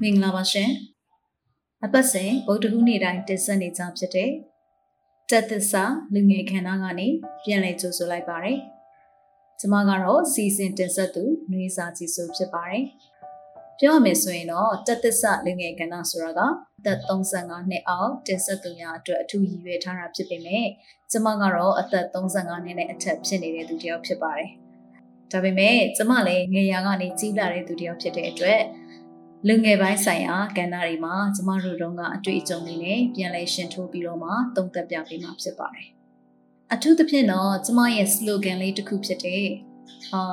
မင်္ဂလာပါရှင်အပတ်စဉ်ဗုဒ္ဓဟူးနေ့တိုင်းတင်ဆက်နေကြဖြစ်တဲ့တက်သစ္စာလူငယ်ခန္ဓာကနေပြန်လည်ကြိုဆိုလိုက်ပါတယ်ကျမကတော့စီစဉ်တင်ဆက်သူနှွေးစာကြည့်ဆိုဖြစ်ပါတယ်ပြောရမယ်ဆိုရင်တော့တက်သစ္စာလူငယ်ကဏ္ဍဆိုတာကအသက်35နှစ်အောက်တင်ဆက်သူများအတွက်အထူးရည်ရွယ်ထားတာဖြစ်ပေမဲ့ကျမကတော့အသက်35နှစ်နဲ့အထက်ဖြစ်နေတဲ့သူတစ်ယောက်ဖြစ်ပါတယ်။ ဒါပေမဲ့ကျမလည်းငယ်ရာကနေကြီးလာတဲ့သူတစ်ယောက်ဖြစ်တဲ့အတွက်လူငယ်ပိုင်းဆိုင်ရာကဏ္ဍတွေမှာကျမတို့တုန်းကအတွေ့အကြုံတွေနဲ့ပြန်လည်ရှင်းထိုးပြီးတော့မှသုံးသပ်ပြပေးမှာဖြစ်ပါတယ်။အထူးသဖြင့်တော့ကျမရဲ့ slogan လေးတစ်ခုဖြစ်တဲ့ဟာ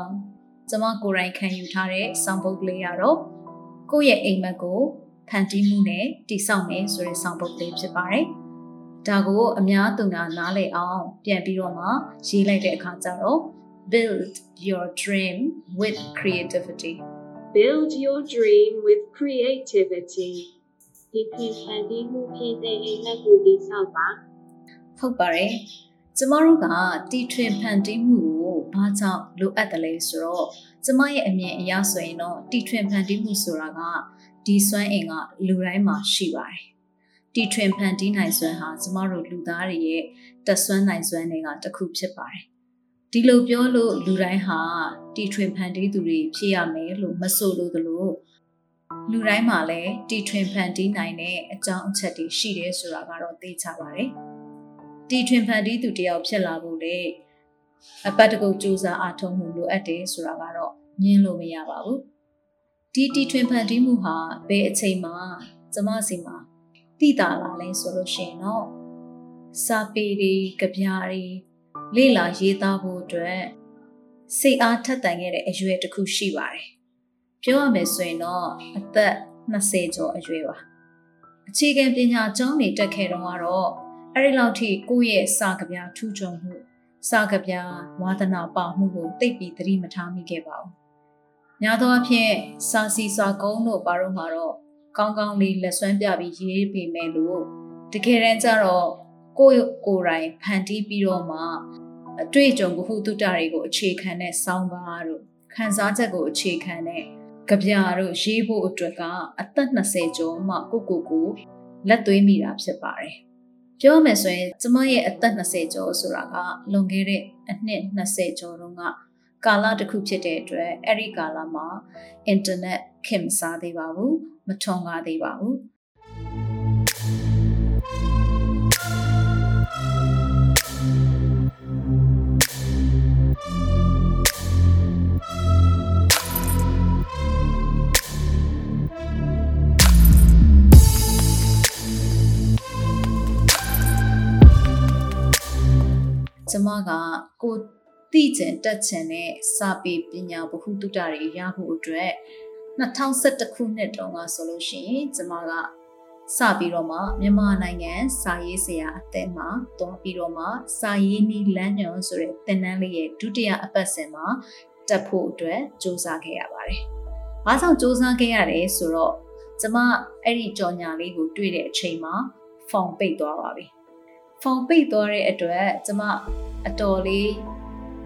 ကျမကိုယ်တိုင်ခံယူထားတဲ့ဆောင်းပုဒ်လေးကတော့ကိုယ့်ရဲ့အိမ်မက်ကိုဖန်တီးမှုနဲ့တည်ဆောက်မယ်ဆိုတဲ့ဆောင်းပုဒ်လေးဖြစ်ပါတယ်။ဒါကိုအများသူကနားလည်အောင် ပြန်ပြီးတော့မှရေးလိုက်တဲ့အခါကျတော့ build your dream with creativity Build your dream with creativity. ဒီဖြင့်ဖန်တီးမှုဖြစ်တဲ့အိမ်မက်ကိုတည်ဆောက်ပါဟုတ်ပါတယ်ကျမတို့ကတီထွင်ဖန်တီးမှုကိုဘာကြောင့်လိုအပ်တယ်လဲဆိုတော့ကျမရဲ့အမြင်အရဆိုရင်တော့တီထွင်ဖန်တီးမှုဆိုတာကဒီစွမ်းအင်ကလူတိုင်းမှာရှိပါတယ်တီထွင်ဖန်တီးနိုင်စွမ်းဟာကျမတို့လူသားတွေရဲ့တက်ဆွမ်းနိုင်စွမ်းတွေကတစ်ခုဖြစ်ပါတယ် ဒီလိုပြောလို့လူတိုင်းဟာတီထွင်ဖန်တီးသူတွေဖြစ်ရမယ်လို့မဆိုလို့သလိုလူတိုင်းမှာလည်းတီထွင်ဖန်တီးနိုင်တဲ့အကြောင်းအချက်တွေရှိတယ်ဆိုတာကတော့သိချပါတယ်။တီထွင်ဖန်တီးသူတယောက်ဖြစ်လာဖို့လေအပတ်တကုတ်စူးစမ်းအားထုတ်မှုလိုအပ်တယ်ဆိုတာကတော့ညင်းလို့မရပါဘူး။ဒီတီထွင်ဖန်တီးမှုဟာဘယ်အချိန်မှကျမစီမှာတည်တာလာလဲဆိုလို့ရှိရင်တော့စာပေတွေကြပြားတွေ လေ့လာရေးသားဖို့အတွက်စိတ်အားထက်သန်ခဲ့တဲ့အရွယ်တစ်ခုရှိပါတယ်။ပြောရမယ်ဆိုရင်တော့အသက်20ကျော်အရွယ်ပါ။အခြေခံပညာကျောင်းနေတက်ခဲ့တော့ကတော့အဲ့ဒီလောက်ထိကိုယ့်ရဲ့စာကဗျာထူးချွန်မှုစာကဗျာဝါသနာပါမှုကိုသိပြီးသတိမထားမိခဲ့ပါဘူး။များသောအားဖြင့်စာစီစာကုန်းတို့ဘာလို့မှာတော့ကောင်းကောင်းလေးလက်ဆွမ်းပြပြီးရေးပေးမယ်လို့တကယ်တမ်းကျတော့ကိုယ့်ကိုယ်တိုင်ဖန်တီးပြီးတော့မှ အတွေ့အကြုံဘ ഹു တုတတွေကိုအခြေခံတဲ့စောင်းပါတို့ခန်းစားချက်ကိုအခြေခံတဲ့ကြပြတို့ရေးဖို့အတွက်ကအသက်20ကျော်မှကိုကိုကိုလက်သွေးမိတာဖြစ်ပါတယ်။ပြောမယ်ဆိုရင်ကျမရဲ့အသက်20ကျော်ဆိုတာကလွန်ခဲ့တဲ့အနှစ်20ကျော်တုန်းကကာလတစ်ခုဖြစ်တဲ့အတွက်အဲ့ဒီကာလမှာအင်တာနက်ခင်မစားသေးပါဘူးမထွန်ကားသေးပါဘူး ကျမကကိုသိကျင်တက်ချင်တဲ့စာပေပညာဗဟုသုတတွေရဖို့အတွက်2011ခုနှစ်တုန်းကဆိုလို့ရှိရင်ကျမကစပြီးတော့မှမြန်မာနိုင်ငံစာရေးဆရာအသင်းမှာတွားပြီးတော့မှစာရေးနီးလမ်းညွှန်ဆိုတဲ့သင်တန်းလေးရဲ့ဒုတိယအပတ်စဉ်မှာတက်ဖို့အတွက်စူးစမ်းခဲ့ရပါတယ်။ဘာကြောင့်စူးစမ်းခဲ့ရတယ်ဆိုတော့ကျမအဲ့ဒီကြော်ညာလေးကိုတွေ့တဲ့အချိန်မှာဖုန်းပိတ်သွားပါပြီ။ ဖုန်းပိတ်သွားတဲ့အတွက်ကျမအတော်လေး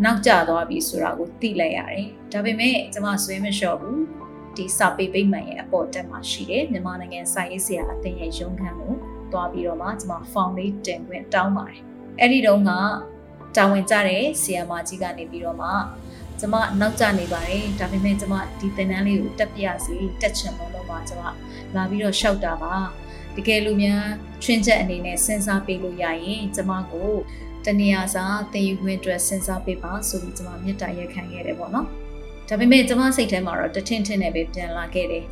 နောက်ကျသွားပြီဆိုတာကိုသိလိုက်ရတယ်။ဒါပေမဲ့ကျမဆွေးမလျှော့ဘူး။ဒီစာပေပိတ်မှန်ရဲ့အပေါ်တက်မှာရှိတယ်။မြန်မာနိုင်ငံစာရေးဆရာအသင်းရဲ့ရုံးခန်းကိုတွားပြီးတော့မှကျမဖောင်လေးတင်ခွင့်တောင်းပါတယ်။အဲ့ဒီတုန်းကတာဝန်ကျတဲ့ဆရာမကြီးကနေပြီးတော့မှကျမနောက်ကျနေပါတယ်။ဒါပေမဲ့ကျမဒီသင်တန်းလေးကိုတက်ပြရစီတက်ချင်လို့တော့မှကျမလာပြီးတော့ရှောက်တာပါ။ တကယ်လို့များချွင်းချက်အနေနဲ့စဉ်းစားပေးလို့ရရင်ကျမကိုတနေရာစာသင်ယူခွင့်အတွက်စဉ်းစားပေးပါဆိုပြီးကျွန်မမြတ်တာရက်ခံခဲ့တယ်ပေါ့နော်ဒါပေမဲ့ကျွန်မစိတ်ထဲမှာတော့တထင်ထင်နဲ့ပဲပြန်လာခဲ့တယ်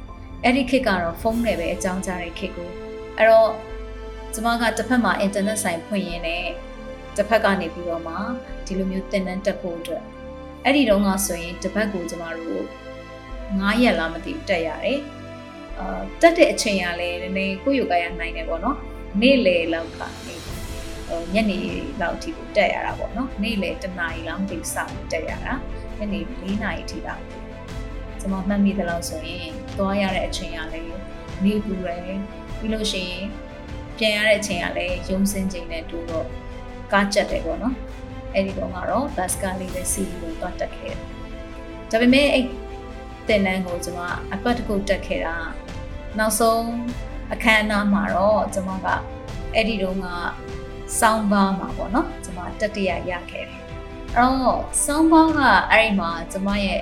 အဲ့ဒီခေတ်ကတော့ဖုန်းနဲ့ပဲအကြောင်းကြားတဲ့ခေတ်ကိုအဲ့တော့ကျွန်မကတစ်ဖက်မှာအင်တာနက်ဆိုင်ဖွင့်ရင်းနဲ့တစ်ဖက်ကနေပြီးတော့မှဒီလိုမျိုးသင်တန်းတက်ဖို့အတွက်အဲ့ဒီတော့ကဆိုရင်တပတ်ကိုကျမတို့9ရက်လားမသိဘူးတက်ရတယ် အာတက်တဲ့အချိန်ကလည်းနည်းနည်းကိုယ့်ရုပ်ကရနိုင်တယ်ပေါ့နော်နေ့လယ်လောက်ကနေဟိုညနေလောက်အထိကိုတက်ရတာပေါ့နော်နေ့လယ်တနာရီလောက်မသိဘူးစပြီးတက်ရတာညနေ4နာရီအထိလောက်ကျွန်မမှတ်မိသလောက်ဆိုရင်သွားရတဲ့အချိန်ကလည်းနေပူရယ်ပြီးလို့ရှိရင်ပြန်ရတဲ့အချိန်ကလည်းရုံစင်းချိန်နဲ့တူတော့ကားကြက်တယ်ပေါ့နော်အဲ့ဒီတော့ကတော့ဘတ်စကားလေးပဲစီးပြီးတော့တက်ခဲ့တယ်ဒါပေမဲ့အဲ့တင်နန်းကိုကျွန်မအပတ်တစ်ခုတက်ခဲ့တာ နောက်ဆုံးအခမ်းအနားမှာတော့ကျွန်မကအဲ့ဒီတော့ကစောင်းပါမှာပေါ့နော်ကျွန်မတတိယရခဲ့တယ်အဲ့တော့စောင်းပါကအဲ့ဒီမှာကျွန်မရဲ့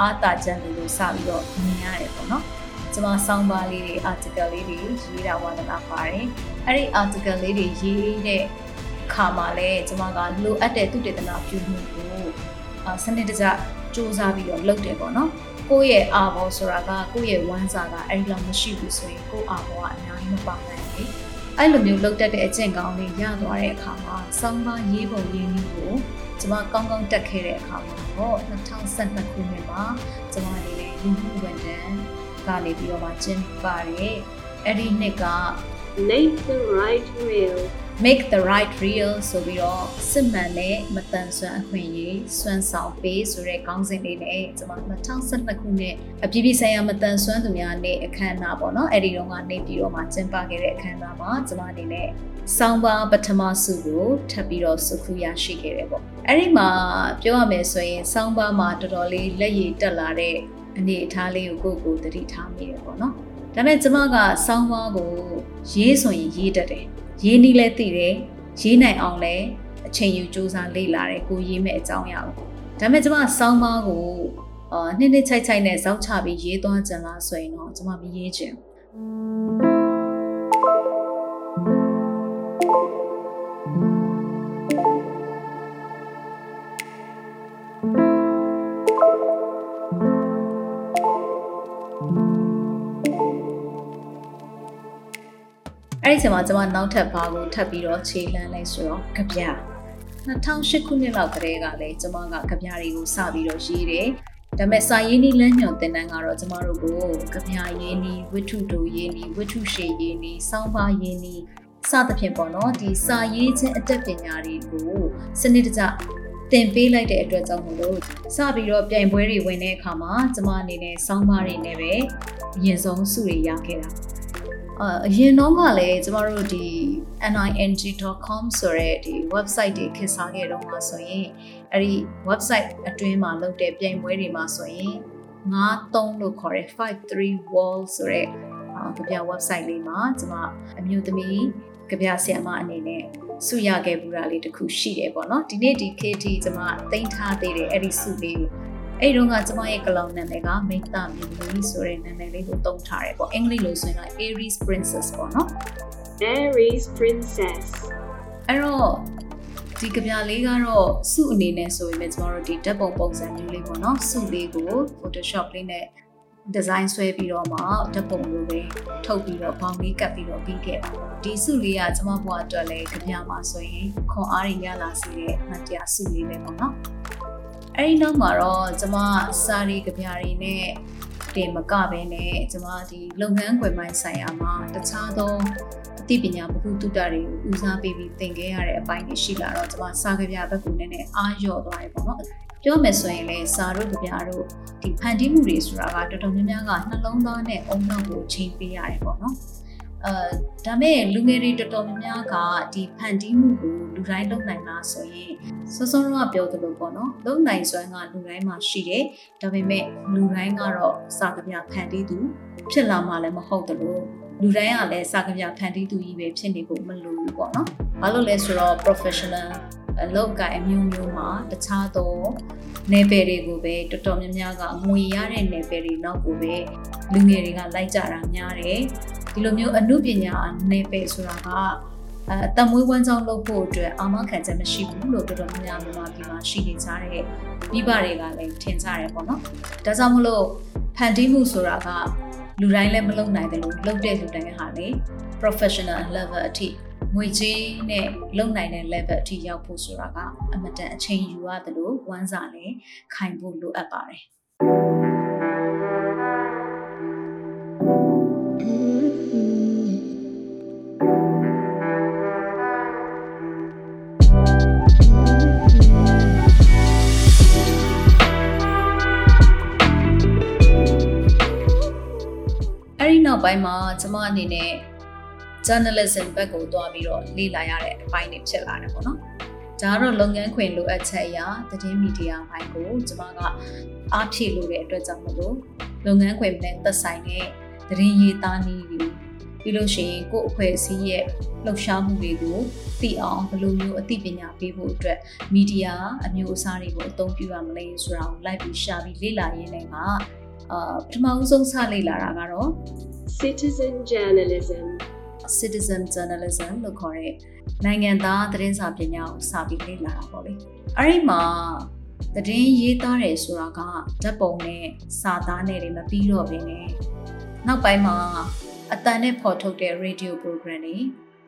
အာတာချန်လေးကိုစပြီးတော့မြင်ရတယ်ပေါ့နော်ကျွန်မစောင်းပါလေးတွေ article လေးတွေရေးတာဝါဒနာပါတယ်အဲ့ဒီ article လေးတွေရေးတဲ့အခါမှာလည်းကျွန်မကလိုအပ်တဲ့သူတေသနာပြုမှုကိုစနစ်တကျစူးစမ်းပြီးတော့လုပ်တယ်ပေါ့နော် ကိုယ့်ရဲ့အာဘောဆိုတာကကိုယ့်ရဲ့ဝမ်းစာကအဲ့ဒီလောက်မရှိဘူးဆိုရင်ကိုယ့်အာဘောကအများကြီးမပါနိုင်ဘူးအဲ့လိုမျိုးလုပ်တတ်တဲ့အကျင့်ကောင်းလေးရသွားတဲ့အခါမှာစောင်းပါရေးပုံရေးနည်းကိုကျွန်မကောင်းကောင်းတက်ခဲ့တဲ့အခါမှာတော့2012ခုနှစ်မှာကျွန်မအနေနဲ့လူမှုဝန်ထမ်းကနေပြီးတော့မှကျင်းပါတယ်အဲ့ဒီနှစ်က Make the right real make the right real ဆိုပြီးတော့စစ်မှန်တဲ့မတန်ဆွမ်းအခွင့်အရေးစွမ်းဆောင်ပေးဆိုတဲ့ခေါင်းစဉ်လေးနဲ့ကျွန်မ2012ခုနှစ်အပြည်ပြည်ဆိုင်ရာမတန်ဆွမ်းသူများနေ့အခမ်းအနားပေါ့နော်အဲ့ဒီတော့ကနေပြီးတော့မှကျင်းပခဲ့တဲ့အခမ်းအနားမှာကျွန်မအနေနဲ့ဆောင်းပါပထမဆုကိုထပ်ပြီးတော့စုခုရရှိခဲ့တယ်ပေါ့အဲ့ဒီမှာပြောရမယ်ဆိုရင်ဆောင်းပါမှာတော်တော်လေးလက်ရည်တက်လာတဲ့အနေအထားလေးကိုကိုယ့်ကိုယ်သတိထားမိတယ်ပေါ့နော်ဒါပေမဲ့ကျွန်မကဆောင်းပါကိုရေးဆိုရင်ရေးတတ်တယ် ရေးနည်းလဲသိတယ်ရေးနိုင်အောင်လဲအချိန်ယူစူးစမ်းလေ့လာတယ်ကိုရေးမဲ့အကြောင်းအရာကိုဒါပေမဲ့ကျွန်မစောင်းပါးကိုအာနှစ်နှစ်ချိုက်ချိုက်နဲ့ဇောက်ချပြီးရေးသွားကြလားဆိုရင်တော့ကျွန်မမရေးချင် အဲ့ဒီချိန်မှာကျွန်မနောက်ထပ်ဘာကိုထပ်ပြီးတော့ခြေလှမ်းလိုက်ဆိုတော့ကြပြ2008ခုနှစ်လောက်ကတည်းကလည်းကျွန်မကကြပြတွေကိုစပြီးတော့ရေးတယ်ဒါပေမဲ့စာရေးနည်းလမ်းညွှန်သင်တန်းကတော့ကျမတို့ကိုကြပြရေးနည်းဝိထုတူရေးနည်းဝိထုရှည်ရေးနည်းစောင်းပါရေးနည်းစသဖြင့်ပေါ့နော်ဒီစာရေးခြင်းအတတ်ပညာတွေကိုစနစ်တကျသင်ပေးလိုက်တဲ့အတွက်ကြောင့်မလို့စပြီးတော့ပြိုင်ပွဲတွေဝင်တဲ့အခါမှာကျမအနေနဲ့စောင်းပါတွေနဲ့ပဲအရင်ဆုံးစုတွေရခဲ့တာ အရင်တော့ကလည်းကျမတို့ဒီ ning.com ဆိုတဲ့ဒီ website တွေခေတ်စားခဲ့တော့မှဆိုရင်အဲ့ဒီ website အတွင်းမှာလုပ်တဲ့ပြိုင်ပွဲတွေမှာဆိုရင်93လို့ခေါ်တဲ့53 wall ဆိုတဲ့ကြပြ website လေးမှာကျမအမျိုးသမီးကြပြဆရာမအနေနဲ့စုရခဲ့ပူတာလေးတစ်ခုရှိတယ်ပေါ့နော်ဒီနေ့ဒီ KT ကျမတင်ထားသေးတယ်အဲ့ဒီစုလေးကို အဲ့တုန်းကကျမရဲ့ကလောင်နာမည်ကမိတ်သမီမီဆိုတဲ့နာမည်လေးကိုတုံးထားတယ်ပေါ့အင်္ဂလိပ်လိုဆိုရင်တော့ Aries Princess ပေါ့နော် Aries Princess အဲ့တော့ဒီကြပြလေးကတော့စုအနေနဲ့ဆိုရင်လည်းကျမတို့ဒီဓာတ်ပုံပုံစံမျိုးလေးပေါ့နော်စုလေးကို Photoshop လေးနဲ့ design ဆွဲပြီးတော့မှဓာတ်ပုံလိုပဲထုတ်ပြီးတော့ဘောင်လေးကတ်ပြီးတော့ပြီးခဲ့တာဒီစုလေးကကျမဘွားအတွက်လည်းကြပြမှာဆိုရင်ခွန်အားရရလာစေတဲ့မှတ်တရစုလေးပဲပေါ့နော် အဲ့ဒီနောက်မှာတော့ကျမစာရီကြပြာတွေနဲ့တင်မကပဲနဲ့ကျမဒီလုပ်ငန်းခွင်ပိုင်းဆိုင်ရာမှာတခြားသောအသိပညာဗဟုသုတတွေကိုဦးစားပေးပြီးသင်ခဲ့ရတဲ့အပိုင်းတွေရှိလာတော့ကျမစာကြပြဘက်ကနည်းနည်းအားလျော့သွားတယ်ပေါ့နော်ပြောမယ်ဆိုရင်လည်းစာတို့ကြပြတို့ဒီဖန်တီးမှုတွေဆိုတာကတော်တော်များများကနှလုံးသားနဲ့အုံနောက်ကိုချိန်ပေးရတယ်ပေါ့နော် အဲဒါမဲ့လူငယ်တွေတော်တော်များများကဒီဖန်တီးမှုကိုလူတိုင်းလုပ်နိုင်လားဆိုရင်စောစောကပြောသလိုပေါ့နော်လုပ်နိုင်စွမ်းကလူတိုင်းမှာရှိတယ်ဒါပေမဲ့လူတိုင်းကတော့စာကြပြဖန်တီးသူဖြစ်လာမှလည်းမဟုတ်တယ်လို့လူတိုင်းကလည်းစာကြပြဖန်တီးသူကြီးပဲဖြစ်နေဖို့မလိုဘူးပေါ့နော်ဘာလို့လဲဆိုတော့ professional အလုပ်ကိုင်အမျိုးမျိုးမှာတခြားသော နယ်ပယ်တွေကိုပဲတော်တော်များများကငွေရတဲ့နယ်ပယ်တွေနောက်ကိုပဲလူငယ်တွေကလိုက်ကြတာများတယ်ဒီလိုမျိုးအမှုပညာနယ်ပယ်ဆိုတာကအဲတမွေးဝမ်းကြောင်းလုပ်ဖို့အတွက်အာမခံချက်မရှိဘူးလို့တော်တော်များများမြန်မာပြည်မှာရှိနေကြတဲ့မိဘတွေကလည်းထင်ကြတယ်ပေါ့နော်ဒါကြောင့်မလို့ဖန်တီးမှုဆိုတာကလူတိုင်းလည်းမလုပ်နိုင်တယ်လို့လုပ်တဲ့လူတိုင်းဟာလေ professional level အထိ ငွေကြေးနဲ့လုံနိုင်တဲ့ level အထိရောက်ဖို့ဆိုတာကအမတန်အချိန်ယူရတယ်လို့ဝမ်းစာလည်းခိုင်ဖို့လိုအပ်ပါတယ်အဲ့ဒီနောက်ပိုင်းမှာကျမအနေနဲ့ journalism ဘက်ကိုတွားပြီးတော့လေ့လာရတဲ့အပိုင်းတွေဖြစ်လာတယ်ပေါ့နော်။ဒါကတော့လုပ်ငန်းခွင်လိုအပ်ချက်အရာသတင်းမီဒီယာဘိုင်းကိုကျမကအားဖြည့်လို့တဲ့အတွက်ကြောင့်မလို့လုပ်ငန်းခွင်နဲ့သက်ဆိုင်တဲ့သတင်းရေးသားနည်းတွေပြီးလို့ရှိရင်ကိုယ့်အဖွဲ့အစည်းရဲ့လှုပ်ရှားမှုတွေကိုသိအောင်ဘယ်လိုမျိုးအသိပညာပေးဖို့အတွက်မီဒီယာအမျိုးအစားတွေကိုအသုံးပြုရမလဲဆိုတာကိုလိုက်ပြီးရှာပြီးလေ့လာရင်းနဲ့ကအာပထမဦးဆုံးစလေ့လာတာကတော့ Citizen journalism. Citizen journalism လို့ခေါ်တဲ့နိုင်ငံသားသတင်းစာပညာကိုစပြီးလေ့လာတာပေါ့လေအဲ့ဒီမှာသတင်းရေးသားတယ်ဆိုတာကဓာတ်ပုံနဲ့စာသားနဲ့တွေမပြီးတော့ဘဲနဲ့နောက်ပိုင်းမှာအတန်နဲ့ဖော်ထုတ်တဲ့ radio program တွေ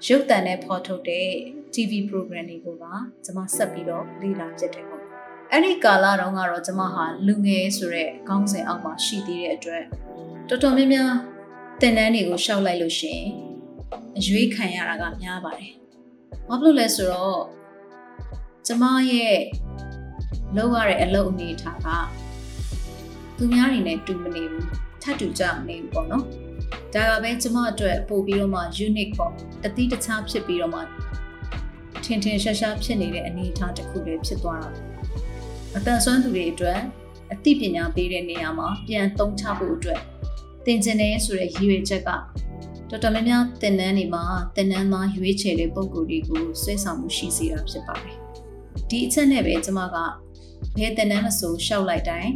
ရုပ်သံနဲ့ဖော်ထုတ်တဲ့ TV program တွေကိုပါကျွန်မဆက်ပြီးတော့လေ့လာဖြစ်တယ်ပေါ့အဲ့ဒီကာလတုန်းကတော့ကျွန်မဟာလူငယ်ဆိုတဲ့ခေါင်းစဉ်အောက်မှာရှိသေးတဲ့အတွက်တော်တော်များများတင်တန်းတွေကိုရှောက်လိုက်လို့ရှိရင် အရွေးခံရတာကများပါတယ်။ဘာဖြစ်လို့လဲဆိုတော့ကျမရဲ့လုပ်ရတဲ့အလုပ်အနေထားကသူများတွေနဲ့တူမနေဘူးထပ်တူကြမနေဘူးပေါ့နော်။ဒါကပဲကျမအတွက်ပို့ပြီးတော့မှ unique ပေါ့တတိတခြားဖြစ်ပြီးတော့မှထင်ထင်ရှားရှားဖြစ်နေတဲ့အနေအထားတစ်ခုလေးဖြစ်သွားတာ။အတန်ဆွမ်းသူတွေအတွက်အသိပညာပေးတဲ့နေရာမှာပြန်သုံးချဖို့အတွက်သင်ကျင်နေဆိုတဲ့ရည်ရွယ်ချက်က တော်တော်များများတင်နန်းတွေမှာတင်နန်းသားရွေးချယ်တဲ့ပုံကိုယ်တွေကိုဆွဲဆောင်မှုရှိစေတာဖြစ်ပါတယ်။ဒီအချက်နဲ့ပဲကျွန်မကဘယ်တင်နန်းမဆိုရှောက်လိုက်တိုင်း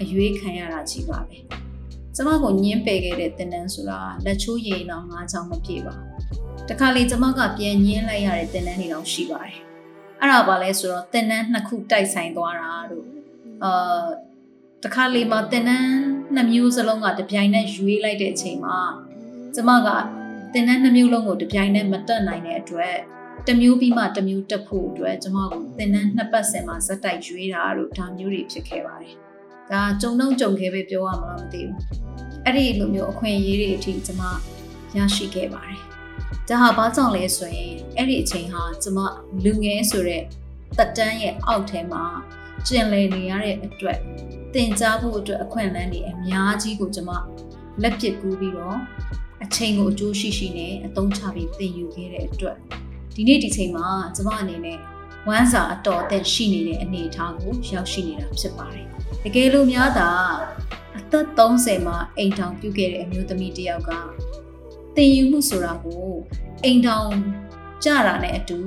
အရွေးခံရတာကြီးပါပဲ။ကျွန်မကိုညင်းပယ်ခဲ့တဲ့တင်နန်းဆိုတာလက်ချိုးရည်တော့ငါးချောင်းမပြေပါဘူး။တခါလေကျွန်မကပြန်ညင်းလိုက်ရတဲ့တင်နန်းတွေတော့ရှိပါတယ်။အဲ့ဒါပါလဲဆိုတော့တင်နန်းနှစ်ခုတိုက်ဆိုင်သွားတာတို့အာတခါလေမှာတင်နန်းနှစ်မျိုးစလုံးကတပြိုင်နက်ရွေးလိုက်တဲ့အချိန်မှာ ကျမကတင်နန်းနှမျိုးလုံးကိုတပြိုင်နက်မတက်နိုင်တဲ့အတွက်တစ်မျိုးပြီးမှတစ်မျိုးတက်ဖို့အတွက်ကျမကိုတင်နန်းနှစ်ပတ်စင်မှာဇက်တိုက်ရွေးတာတို့ဒါမျိုးတွေဖြစ်ခဲ့ပါတယ်။ဒါကြုံတော့ကြုံခဲ့ပဲပြောရမလားမသိဘူး။အဲ့ဒီလိုမျိုးအခွင့်အရေးတွေအထိကျမရရှိခဲ့ပါတယ်။ဒါဟာဘာကြောင့်လဲဆိုရင်အဲ့ဒီအချိန်ဟာကျမလူငယ်ဆိုတဲ့တက်တန်းရဲ့အောက်ထဲမှာကျင်လည်နေရတဲ့အတွက်တင် जा ဖို့အတွက်အခွင့်အလမ်းတွေအများကြီးကိုကျမလက်ပစ်ကူးပြီးတော့ အချိန်ကိုအကျိုးရှိရှိနဲ့အသုံးချပြီးသင်ယူခဲ့တဲ့အတွက်ဒီနေ့ဒီချိန်မှာကျမအနေနဲ့ဝမ်းစာအတော်အသင့်ရှိနေတဲ့အနေအထားကိုရောက်ရှိနေတာဖြစ်ပါတယ်။တကယ်လို့များသာအသက်30မှာအိမ်ထောင်ပြုခဲ့တဲ့အမျိုးသမီးတစ်ယောက်ကသင်ယူမှုဆိုတာကိုအိမ်ထောင်ကြတာနဲ့အတူ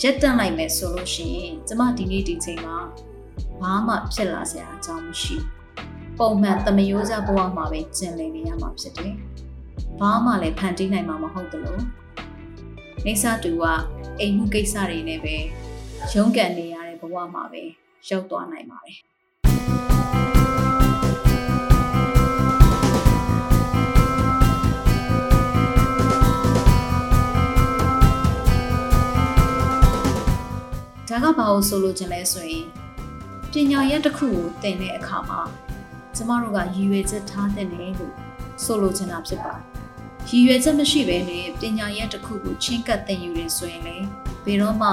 ရက်တန့်လိုက်မယ်ဆိုလို့ရှိရင်ကျမဒီနေ့ဒီချိန်မှာဘာမှဖြစ်လာစရာအကြောင်းမရှိပုံမှန်သမယိုးစားဘဝမှာပဲကျင်လည်နေရမှာဖြစ်တယ်။ ဘာမှလည်းဖန်တီးနိုင်မှာမဟုတ်ဘူးလို့နေစာတူကအိမ်မှုကိစ္စတွေနဲ့ပဲရုန်းကန်နေရတဲ့ဘဝမှာပဲရောက်သွားနိုင်ပါတယ်ဒါကဘာလို့ဆိုလို့ခြင်းလဲဆိုရင်ပညာရပ်တစ်ခုကိုသင်တဲ့အခါမှာကျမတို့ကရည်ရွယ်ချက်ထားတဲ့နေလို့ ဆိုလိုချင်တာဖြစ်ပါတယ်။ရည်ရွယ်ချက်မရှိဘဲနဲ့ပညာရပ်တစ်ခုကိုချင်းကပ်သင်ယူနေဆိုရင်လေဘယ်တော့မှ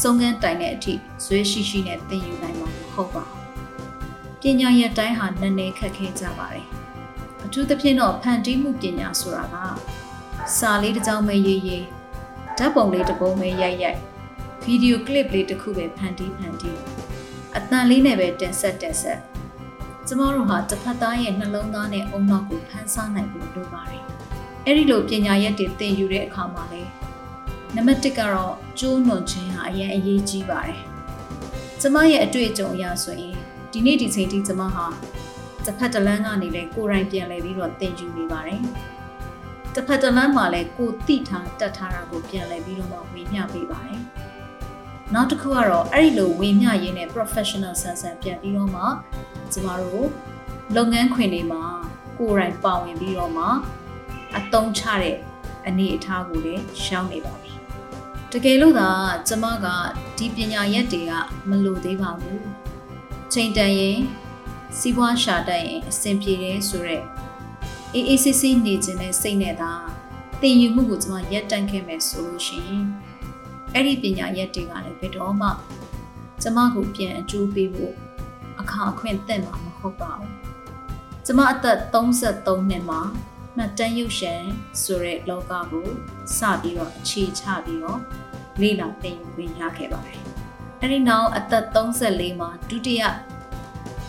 စုံကန်းတိုင်တဲ့အထိဇွဲရှိရှိနဲ့သင်ယူနိုင်မှာမဟုတ်ပါဘူး။ပညာရပ်တိုင်းဟာနည်းနည်းခက်ခဲကြပါတယ်။အထူးသဖြင့်တော့ဖန်တီးမှုပညာဆိုတာကစာလေးတစ်ကြောင်းပဲရေးရေးဓာတ်ပုံလေးတစ်ပုံပဲရိုက်ရိုက်ဗီဒီယိုကလစ်လေးတစ်ခုပဲဖန်တီးဖန်တီးအတန်လေးနဲ့ပဲတင်ဆက်တင်ဆက် ကျမတို့ဟာတစ်ဖက်သားရဲ့နှလုံးသားနဲ့အုံနောက်ကိုဖန်ဆားနိုင်ဖို့လိုပါတယ်။အဲ့ဒီလိုပညာရက်တွေသင်ယူတဲ့အခါမှာလေနံပါတ်1ကတော့ကျိုးနွန်ခြင်းဟာအရင်အရေးကြီးပါတယ်။ကျမရဲ့အတွေ့အကြုံအရဆိုရင်ဒီနေ့ဒီချိန်ထိကျမဟာတစ်ဖက်တစ်လမ်းကနေလေကိုယ်တိုင်ပြန်လဲပြီးတော့သင်ယူနေပါတယ်။တစ်ဖက်တစ်လမ်းမှာလည်းကိုတိထားတတ်ထားတာကိုပြန်လဲပြီးတော့မှဝေမျှပေးပါတယ်။ နောက်တစ်ခုကတော့အဲ့ဒီလိုဝေမျှရင်းနဲ့ professional ဆန်ဆန်ပြန်ပြီးတော့မှကျမတို့လုပ်ငန်းခွင်တွေမှာကိုယ်တိုင်ပါဝင်ပြီးတော့မှအသုံးချတဲ့အနေအထားကိုလည်းရှောင်းနေပါပြီတကယ်လို့သာကျမကဒီပညာရက်တွေကမလိုသေးပါဘူးချိန်တန်ရင်စီးပွားရှာတတ်ရင်အဆင်ပြေတယ်ဆိုတော့အေးအေးဆေးဆေးနေခြင်းနဲ့စိတ်နဲ့သာသင်ယူမှုကိုကျမရက်တန့်ခဲ့မယ်ဆိုလို့ရှိရင် အဲ့ဒီပညာရက်တွေကလည်းဘယ်တော့မှကျမကိုပြန်အကျိုးပေးဖို့အခါအခွင့်သင့်မှာမဟုတ်ပါဘူးကျမအသက်33နှစ်မှာမှတ်တမ်းရုပ်ရှင်ဆိုတဲ့လောကကိုစပြီးတော့အခြေချပြီးတော့လေ့လာသင်ယူခွင့်ရခဲ့ပါတယ်။အဲဒီနောက်အသက်34မှာဒုတိယ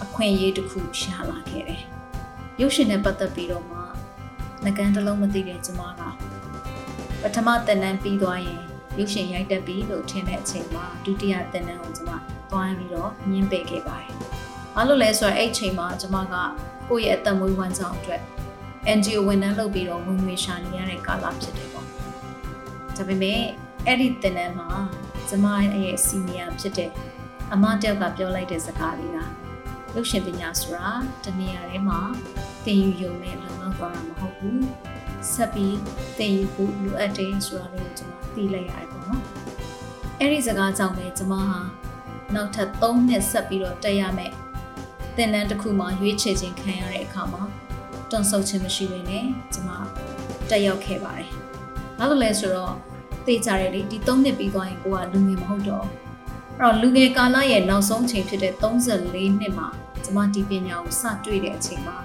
အခွင့်အရေးတစ်ခုရှာလာခဲ့တယ်။ရုပ်ရှင်နဲ့ပတ်သက်ပြီးတော့မှငကန်းတစ်လုံးမသိတဲ့ကျမကပထမသင်တန်းပြီးသွားရင် ရုပ်ရှင်ရိုက်တတ်ပြီလို့ထင်တဲ့အချိန်မှာဒုတိယသင်တန်းကိုကျမသွားပြီးတော့ညှင်းပယ်ခဲ့ပါတယ်။ဘာလို့လဲဆိုတော့အဲ့အချိန်မှာကျမကကိုယ့်ရဲ့အသက်မွေးဝမ်းကြောင်းအတွက် NGO ဝန်ထမ်းလုပ်ပြီးတော့ဝင်ငွေရှာနေရတဲ့ကာလဖြစ်တယ်ပေါ့။ဒါပေမဲ့အဲ့ဒီတင်တန်းမှာကျမရဲ့စီနီယာဖြစ်တဲ့အမတယောက်ကပြောလိုက်တဲ့စကားလေးကရုပ်ရှင်ပညာဆိုတာတနေရာထဲမှာသင်ယူရုံနဲ့လုံလောက်သွားတာမဟုတ်ဘူး။ ဆက်ပြီးသင်ယူဖို့လိုအပ်တယ်ဆိုတာလေးကိုကျမသိလိုက်ရတယ်ပေါ့နော်။အဲ့ဒီစကားကြောင့်လည်းကျမဟာနောက်ထပ်3နှစ်ဆက်ပြီးတော့တက်ရမယ်။သင်တန်းတစ်ခုမှရွေးချယ်ခြင်းခံရတဲ့အခါမှာတွန့်ဆုတ်ခြင်းမရှိဘဲနဲ့ကျွန်မတက်ရောက်ခဲ့ပါတယ်။ဘာလို့လဲဆိုတော့သိကြတယ်လေဒီ3နှစ်ပြီးသွားရင်ကိုကလူငယ်မဟုတ်တော့အဲ့တော့လူငယ်ကာလရဲ့နောက်ဆုံးချိန်ဖြစ်တဲ့34နှစ်မှာကျွန်မဒီပညာကိုစတွေ့တဲ့အချိန်မှာ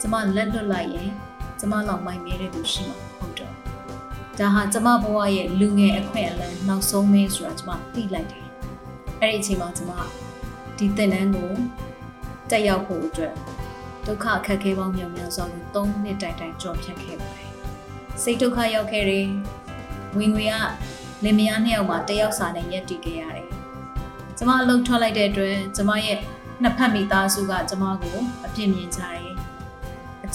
ကျွန်မလက်လွတ်လိုက်ရင် ကျွန်မလောက်မိုင်းမြဲတဲ့သူရှိမှာမဟုတ်တော့ဒါဟာကျွန်မဘဝရဲ့လူငယ်အခွင့်အလမ်းနောက်ဆုံးပဲဆိုတာကျွန်မသိလိုက်တယ်အဲ့ဒီအချိန်မှာကျွန်မဒီသင်တန်းကိုတက်ရောက်ဖို့အတွက်ဒုက္ခအခက်အခဲပေါင်းများများစွာကို၃နှစ်တိုင်တိုင်ကြော်ဖြတ်ခဲ့ပါတယ်။စိတ်ဒုက္ခရောက်ခဲ့တယ်။ဝင်ငွေကလင်မယားနှစ်ယောက်မှာတယောက်စာနဲ့ရက်တည်ခဲ့ရတယ်။ကျမအလုပ်ထွက်လိုက်တဲ့အတွက်ကျမရဲ့နှစ်ဖက်မိသားစုကကျမကိုအပြစ်မြင်ကြတယ်။အ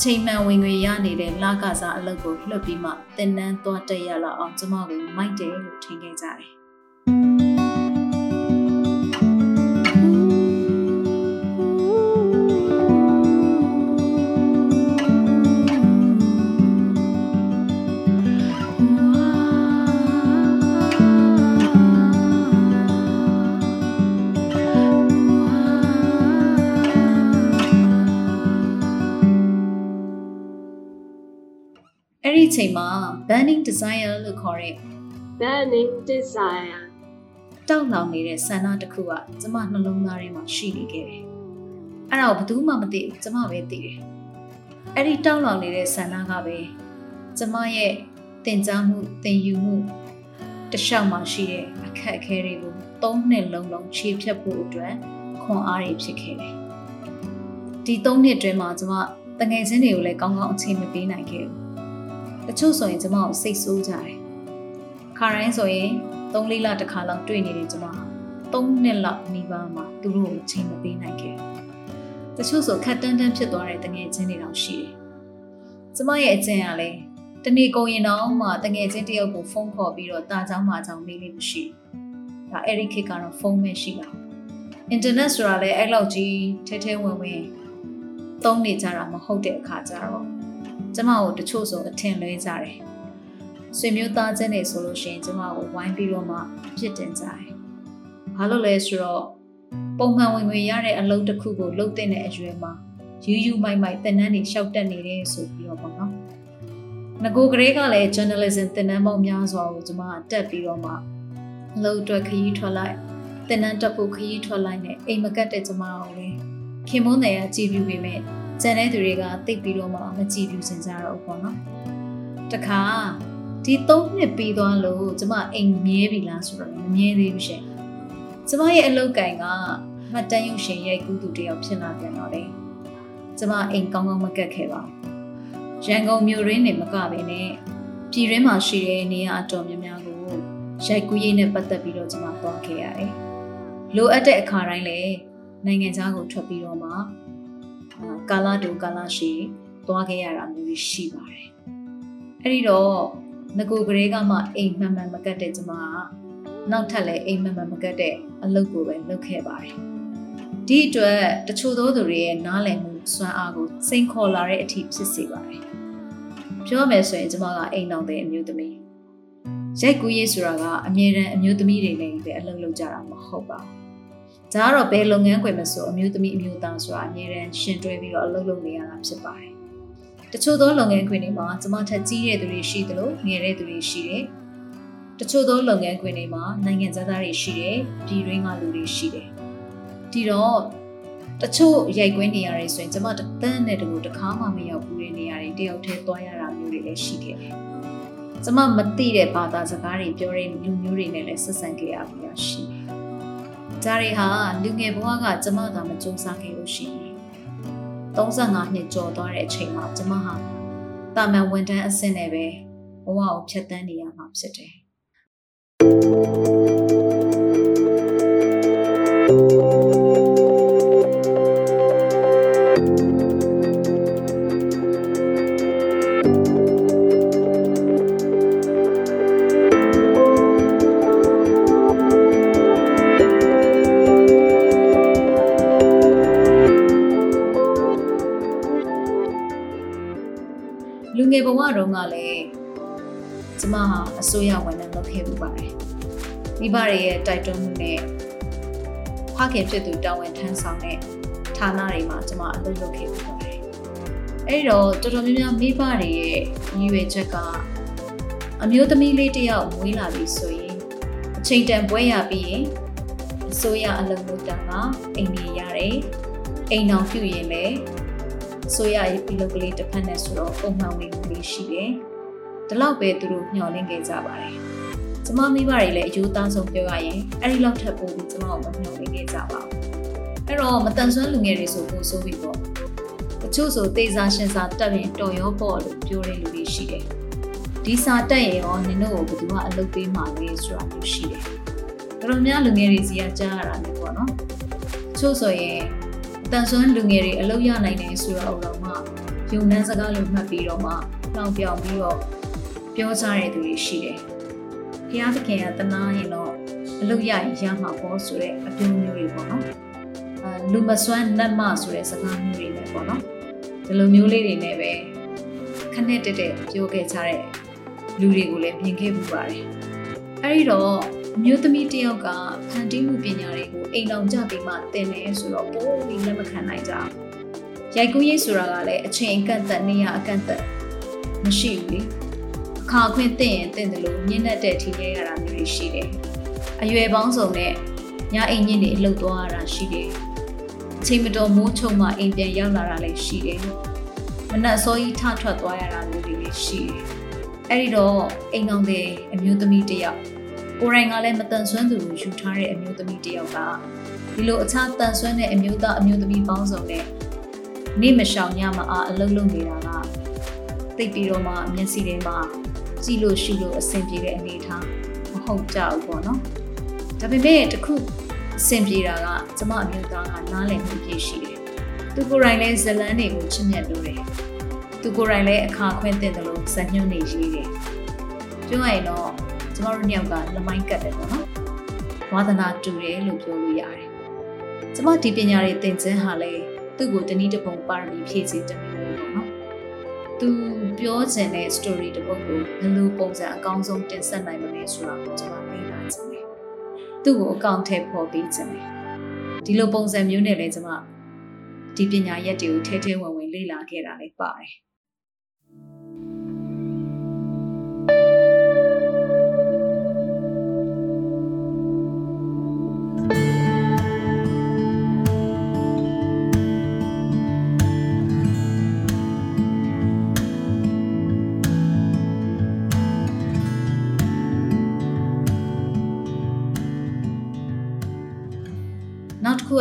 ချိန်မှန်ဝင်ငွေရနေတဲ့လကစားအလုပ်ကိုလွှတ်ပြီးမှတင်နန်းသွားတက်ရလောက်အောင်ကျမကိုမိုက်တယ်လို့ထင်ခဲ့ကြတယ်။ အဲ့ဒီအချိန်မှာ burning desire လို့ခေါ်တဲ့ burning desire, တောက်လောင်နေတဲ့ဆန္ဒတစ်ခုကကျမနှလုံးသားထဲမှာရှိနေခဲ့တယ်။အဲ့ဒါကိုဘယ်သူမှမသိဘူးကျမပဲသိတယ်။အဲ့ဒီတောက်လောင်နေတဲ့ဆန္ဒကပဲကျမရဲ့သင်ကြားမှုသင်ယူမှုတခြားမှရှိတဲ့အခက်အခဲတွေကိုသုံးနှစ်လုံးလုံးခြေဖြတ်ဖို့အတွက်ခွန်အားတွေဖြစ်ခဲ့တယ်။ဒီသုံးနှစ်အတွင်းမှာကျမတငယ်ချင်းတွေကိုလည်းကောင်းကောင်းအချိန်မပေးနိုင်ခဲ့ဘူး။ တချို့ဆိုရင်ကျမကိုစိတ်ဆိုးကြတယ်ခါတိုင်းဆိုရင်၃လတစ်ခါလောက်တွေ့နေတယ်ကျမ၃နှစ်လောက်နေပါမှသူတို့ကိုချိန်မပေးနိုင်ခဲ့တချို့ဆိုခက်တန်းတန်းဖြစ်သွားတဲ့တငယ်ချင်းတွေတောင်ရှိတယ်ကျမရဲ့အကျင့်ကလည်းတနေ့ကုန်ရင်တော့မှတငယ်ချင်းတယောက်ကိုဖုန်းခေါ်ပြီးတော့တာချောင်းမာချောင်းမေးလို့မရှိဒါအဲ့ဒီခေတ်ကတော့ဖုန်းပဲရှိတာအင်တာနက်ဆိုတာလည်းအဲ့လောက်ကြီးထဲထဲဝင်ဝင်သုံးနေကြတာမဟုတ်တဲ့အခါကျတော့ ကျမကိုတချို့ဆိုအထင်လွဲကြတယ်ဆွေမျိုးသားချင်းတွေဆိုလို့ရှိရင်ကျမကိုဝိုင်းပြီးတော့မှဖြစ်တင်ကြတယ်။ဘာလို့လဲဆိုတော့ပုံမှန်ဝင်ငွေရတဲ့အလုပ်တစ်ခုကိုလုပ်တဲ့အရွယ်မှာယူယူမိုက်မိုက်တင်နန်းနေရှောက်တက်နေတယ်ဆိုပြီးတော့ပေါ့နော်။ငကိုကလေးကလည်း journalism တင်နန်းပေါင်းများစွာကိုကျမတက်ပြီးတော့မှအလုပ်အတွက်ခရီးထွက်လိုက်တင်နန်းတက်ဖို့ခရီးထွက်လိုက်နဲ့အိမ်မကတ်တဲ့ကျမကိုလည်းခင်မုန်းတယ်ကကြည်ပြူပေမဲ့ ကျန်တဲ့သူတွေကတိတ်ပြီးတော့မှမကြည်ပြူစင်ကြတော့ဘူးပေါ့နော်။တခါဒီ၃နှစ်ပြီးသွားလို့ကျမအိမ်မြဲပြီလားဆိုတော့မမြဲသေးဘူးရှင်ကျမရဲ့အလုပ်ကင်ကမှတ်တမ်းရုပ်ရှင်ရိုက်ကူးသူတယောက်ဖြစ်လာပြန်တော့လေကျမအိမ်ကောင်းကောင်းမကက်ခဲ့ပါဘူးရန်ကုန်မြို့ရင်းနေမကပဲနဲ့ပြည်ရင်းမှာရှိတဲ့နေရာအတော်များများကိုရိုက်ကူးရေးနဲ့ပတ်သက်ပြီးတော့ကျမသွားခဲ့ရတယ်လိုအပ်တဲ့အခါတိုင်းလည်းနိုင်ငံခြားကိုထွက်ပြီးတော့မှ ကာလာတူကာလာရှိသွားခဲ့ရတာမျိုးရှိပါတယ်အဲ့ဒီတော့ငကိုကလေးကမှအိမ်မှန်မှန်မကတ်တဲ့ကျမကနောက်ထပ်လည်းအိမ်မှန်မှန်မကတ်တဲ့အလုပ်ကိုပဲလုပ်ခဲ့ပါတယ်။ဒီအတွက်တချို့သောသူတွေရဲ့နားလည်မှုစွမ်းအားကိုစိန်ခေါ်လာတဲ့အထိဖြစ်စေပါတယ်။ပြောမယ်ဆိုရင်ကျမကအိမ်တော်တဲ့အမျိုးသမီး။ကျရိုက်ကူးရေးဆိုတာကအမြဲတမ်းအမျိုးသမီးတွေနဲ့ပဲအလုပ်လုပ်ကြတာမဟုတ်ပါဘူး ဒါကတော့ဘယ်လုပ်ငန်းခွင်မဆိုအမျိုးသမီးအမျိုးသားဆိုတာအမြဲတမ်းရှင်တွဲပြီးတော့အလုပ်လုပ်နေရတာဖြစ်ပါတယ်တချို့သောလုပ်ငန်းခွင်တွေမှာကျမထက်ကြီးတဲ့သူတွေရှိသလိုငယ်တဲ့သူတွေရှိတယ်တချို့သောလုပ်ငန်းခွင်တွေမှာနိုင်ငံသားတွေရှိတယ်ပြည်တွင်းကလူတွေရှိတယ်ဒီတော့တချို့ရိုက်ကွင်းနေရတယ်ဆိုရင်ကျမတသန်းနဲ့တကူတစ်ခါမှမရောက်ဘူးတဲ့နေရာတွေတယောက်တည်းသွားရတာမျိုးတွေလည်းရှိခဲ့တယ်။ကျမမသိတဲ့ဘာသာစကားတွေပြောတဲ့လူမျိုးတွေနဲ့လည်းဆက်ဆံခဲ့ရပြီးရရှိတယ်။ ဒါတွေဟာလူငယ်ဘဝကကျမကမကြိုးစားခဲ့လို့ရှိရင်35နှစ်ကျော်သွားတဲ့အချိန်မှာကျမဟာတာမန်ဝန်ထမ်းအဆင့်နဲ့ပဲဘဝကိုဖြတ်တန်းနေရမှာဖြစ်တယ် မိဘတွေရဲ့တိုက်တွန်းမှုနဲ့ဖခင်ဖြစ်သူတာဝန်ထမ်းဆောင်တဲ့ဌာနတွေမှာကျမအလုပ်လုပ်ခဲ့ပူပါတယ်အဲ့တော့တော်တော်များများမိဘတွေရဲ့ရည်ရွယ်ချက်ကအမျိုးသမီးလေးတစ်ယောက်မွေးလာပြီဆိုရင်အချိန်တန်ပွဲရပြီးရင်အစိုးရအလုပ်လုပ်တာကအိမ်နေရတယ်အိမ်အောင်ပြုရင်လည်းဆိုရရေးပြုလုပ်ကလေးတစ်ဖက်နဲ့ဆိုတော့ပုံမှန်ဝင်မှုလေးရှိတယ်။ဒီလောက်ပဲသူတို့ညှော်လင့်ခဲ့ကြပါတယ်။ ကျမမိဘတွေလည်းအယူသားဆုံးပြောရရင်အဲ့ဒီလောက်ထပ်ပို့ပြီးကျမကိုမညှော်လင့်ခဲ့ကြပါဘူး။အဲ့တော့မတန်ဆွမ်းလူငယ်တွေဆိုပို့ဆိုပြီးပေါ့။တချို့ဆိုသေစာရှင်စာတက်ရင်တော်ရောပေါ့လို့ပြောတဲ့လူတွေရှိတယ်။ဒီစာတက်ရင်ရောနင်တို့ကိုဘယ်သူမှအလုပ်ပေးမှာလဲဆိုတာမျိုးရှိတယ်။တော်တော်များလူငယ်တွေစီကကြားရတာမျိုးပေါ့နော်။တချို့ဆိုရင်တန်ဆွမ်းလူငယ်တွေအလုပ်ရနိုင်တယ်ဆိုတာတော့မှယုံနှန်းစကားလိုမှတ်ပြီးတော့မှလောင်ပြောင်ပြီးတော့ပြောကြတဲ့သူတွေရှိတယ်။ဘု ရားသခင်ကတနာရင်တော့အလုပ်ရရင်ရမှာပေါ့ဆိုတဲ့အပြုံးမျိုးတွေပေါ့နော်။အဲလူမစွမ်းနတ်မဆိုတဲ့စကားမျိုးတွေလည်းပေါ့နော်။ဒီလိုမျိုးလေးတွေနဲ့ပဲခနဲ့တက်တက်ပြောခဲ့ကြတဲ့လူတွေကိုလည်းမြင်ခဲ့ပူပါတယ်။အဲဒီတော့အမျိုးသမီးတယောက်ကဖန်တီးမှုပညာတွေကိုအိမ်တော်ကြပြီးမှသင်တယ်ဆိုတော့ပိုးပြီးလက်မခံနိုင်ကြဘူး။ရိုက်ကူးရေးဆိုတာကလည်းအချိန်အကန့်အသတ်နေရအကန့်အသတ်မရှိဘူးလေ။ အခါခွင့်သင်ရင်သင်တယ်လို့ညှင်းတဲ့ထိရဲရတာမျိုးတွေရှိတယ်။အရွယ်ပေါင်းစုံနဲ့ညအိမ်ညစ်တွေအလုပ်သွားရတာရှိတယ်။အချိန်မတော်မိုးချုံမှအိမ်ပြန်ရောက်လာတာလည်းရှိတယ်။မနက်စောကြီးထထွက်သွားရတာမျိုးတွေလည်းရှိတယ်။အဲ့ဒီတော့အိမ်ကောင်တဲ့အမျိုးသမီးတယောက်ကိုရိုင်းကလည်းမတန်ဆွမ်းသူကိုယူထားတဲ့အမျိုးသမီးတယောက်ကဒီလိုအခြားတန်ဆွမ်းတဲ့အမျိုးသားအမျိုးသမီးပေါင်းစုံနဲ့နေမရှောင်ညမအားအလုံးလုံးနေတာကသိပြီးတော့မှမျက်စိထဲမှာ ကြည့်လို့ရှိလို့အဆင်ပြေတဲ့အနေအထားမဟုတ်ကြဘူးပေါ့နော်ဒါပေမဲ့တခုအဆင်ပြေတာကကျမအမျိုးသားကနားလည်မှုပြည့်ရှိတယ်သူကိုယ်တိုင်လည်းဇလန်းတွေကိုချစ်မြတ်လို့တယ်သူကိုယ်တိုင်လည်းအခါခွင့်တင်တယ်လို့ဇညွှန်းနေရေးတယ်ပြောရရင်တော့ကျမတို့နှစ်ယောက်ကလမိုင်းကတ်တယ်ပေါ့နော်ဝါသနာတူတယ်လို့ပြောလို့ရတယ်ကျမဒီပညာတွေသင်ခြင်းဟာလေသူ့ကိုတနည်းတစ်ပုံပါရမီဖြည့်ခြင်းတမျိုးပေါ့နော် သူပြောချင်တဲ့ story တစ်ပုဒ်ကိုဘယ်လိုပုံစံအကောင်းဆုံးတင်ဆက်နိုင်မလဲဆိုတာကိုကျမသိလာခြင်းတယ်သူ့ကိုအကောင့်ထဲပေါ်ပေးခြင်းတယ်ဒီလိုပုံစံမျိုးနဲ့လည်းကျမဒီပညာရက်တွေကိုထဲထဲဝင်ဝင်လေ့လာခဲ့တာလည်းပါတယ်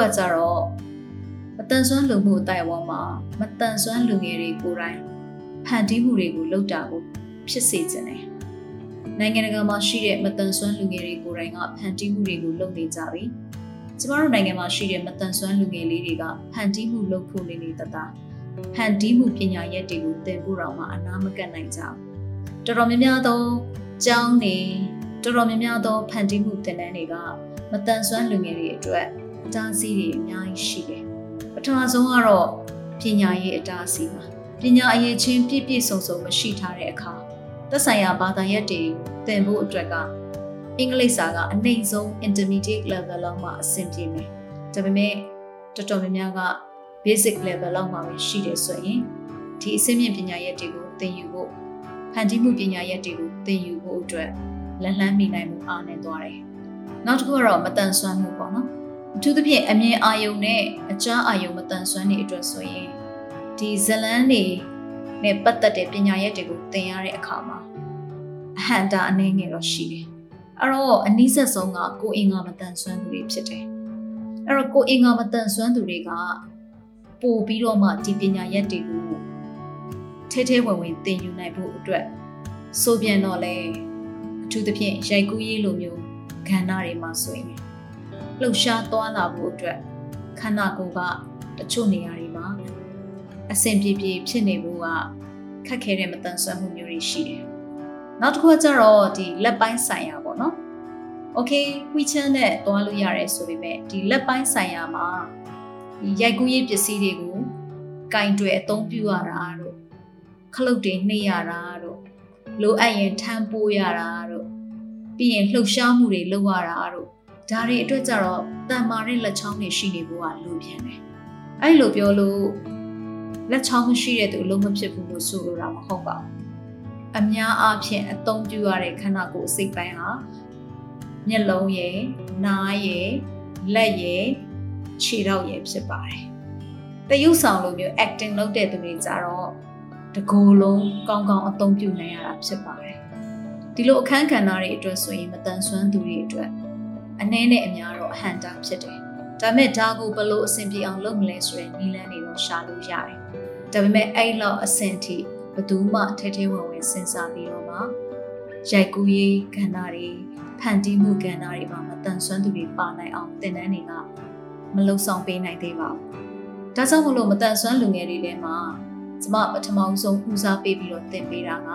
က်တစ်ခုကကြတော့မတန်ဆွမ်းလူမှုအတိုင်းအဝန်းမှာမတန်ဆွမ်းလူငယ်တွေကိုယ်တိုင်ဖန်တီးမှုတွေကိုလုပ်တာကိုဖြစ်စေခြင်းတယ်။နိုင်ငံတကာမှာရှိတဲ့မတန်ဆွမ်းလူငယ်တွေကိုယ်တိုင်ကဖန်တီးမှုတွေကိုလုပ်နေကြပြီ။ကျမတို့နိုင်ငံမှာရှိတဲ့မတန်ဆွမ်းလူငယ်လေးတွေကဖန်တီးမှုလုပ်ဖို့နေနေတတာဖန်တီးမှုပညာရက်တွေကိုသင်ဖို့တော့မှအနာမကတ်နိုင်ကြဘူး။တော်တော်များများသောကျောင်းနေတော်တော်များများသောဖန်တီးမှုသင်တန်းတွေကမတန်ဆွမ်းလူငယ်တွေအတွက် အတားအဆီးတွေအများကြီးရှိတယ်။ပထမဆုံးကတော့ပညာရေးအတားအဆီးပါ။ပညာအရေးချင်းပြည့်ပြည့်စုံစုံမရှိထားတဲ့အခါတသက်ဆိုင်ရာဘာသာရပ်တွေသင်ဖို့အတွက်ကအင်္ဂလိပ်စာကအနှိမ့်ဆုံး intermediate level လောက်မှအဆင်ပြေမယ်ဒါပေမဲ့တော်တော်များများက basic level လောက်မှပဲရှိတယ်ဆိုရင်ဒီအဆင့်မြင့်ပညာရပ်တွေကိုသင်ယူဖို့ဖန်တီးမှုပညာရပ်တွေကိုသင်ယူဖို့အတွက်လက်လှမ်းမိနိုင်မှုအားနည်းသွားတယ်နောက်တစ်ခုကတော့မတန်ဆွမ်းမှုပေါ့နော် အထူးသဖြင့်အမြင်အာယုံနဲ့အကြားအာယုံမတန်ဆွမ်းတွေအတွက်ဆိုရင်ဒီဇလန်းတွေနဲ့ပတ်သက်တဲ့ပညာရပ်တွေကိုသင်ရတဲ့အခါမှာအဟန်တာအနေငယ်တော့ရှိတယ်အဲ့တော့အနည်းဆက်ဆုံးကကိုအင်္ဂါမတန်ဆွမ်းသူတွေဖြစ်တယ်အဲ့တော့ကိုအင်္ဂါမတန်ဆွမ်းသူတွေကပို့ပြီးတော့မှဒီပညာရပ်တွေကိုထဲထဲဝင်ဝင်သင်ယူနိုင်ဖို့အတွက်ဆိုပြန်တော့လေအထူးသဖြင့်ရိုက်ကူးရေးလိုမျိုးခန္ဓာတွေမှာဆိုရင် လှုပ်ရှားသွားလာဖို့အတွက်ခန္ဓာကိုယ်ကတချို့နေရာတွေမှာအဆင်ပြေပြေဖြစ်နေဖို့ကခက်ခဲတဲ့မတန်ဆွမ်းမှုမျိုးတွေရှိတယ်။နောက်တစ်ခုကကျတော့ဒီလက်ပိုင်းဆိုင်ရာပေါ့နော်။ Okay WeChat နဲ့တွားလို့ရတယ်ဆိုပေမဲ့ဒီလက်ပိုင်းဆိုင်ရာမှာဒီရိုက်ကူးရေးပစ္စည်းတွေကိုကင်တွယ်အသုံးပြုရတာတို့ခလုတ်တွေနှိပ်ရတာတို့လိုအပ်ရင်ထမ်းပိုးရတာတို့ပြီးရင်လှုပ်ရှားမှုတွေလုပ်ရတာတို့ ဒါတွေအတွက်ကြတော့တန်မာတဲ့လက်ချောင်းတွေရှိနေဖို့ကလိုပြန်တယ်။အဲ့လိုပြောလို့လက်ချောင်းမရှိတဲ့သူအလုံးမဖြစ်ဘူးလို့ဆိုလိုတာမဟုတ်ပါဘူး။အများအားဖြင့်အသုံးပြုရတဲ့ခန္ဓာကိုယ်အစိတ်ပိုင်းဟာမျက်လုံးရယ်၊နားရယ်၊လက်ရယ်၊ခြေထောက်ရယ်ဖြစ်ပါတယ်။တရုပ်ဆောင်လိုမျိုး acting လုပ်တဲ့သူတွေကြတော့တကိုယ်လုံးကောင်းကောင်းအသုံးပြုနိုင်ရတာဖြစ်ပါတယ်။ဒီလိုအခန်းကဏ္ဍတွေအတွက်ဆိုရင်မတန်ဆွမ်းသူတွေအတွက် အနည်းနဲ့အများတော့အဟန်တာဖြစ်တယ်။ဒါပေမဲ့ဒါကိုဘယ်လိုအဆင်ပြေအောင်လုပ်မလဲဆိုတဲ့နည်းလမ်းတွေတော့ရှာလို့ရတယ်။ဒါပေမဲ့အဲ့လောက်အဆင့်ထိဘယ်သူမှထဲထဲဝင်ဝင်စဉ်းစားပြီးတော့မှရိုက်ကူးရေးကဏ္ဍတွေဖန်တီးမှုကဏ္ဍတွေမှာမတန်ဆွမ်းသူတွေပါနိုင်အောင်သင်တန်းတွေကမလုံဆောင်ပေးနိုင်သေးပါဘူး။ဒါကြောင့်မလို့မတန်ဆွမ်းလူငယ်တွေထဲမှာကျမပထမဆုံးဦးစားပေးပြီးတော့သင်ပေးတာက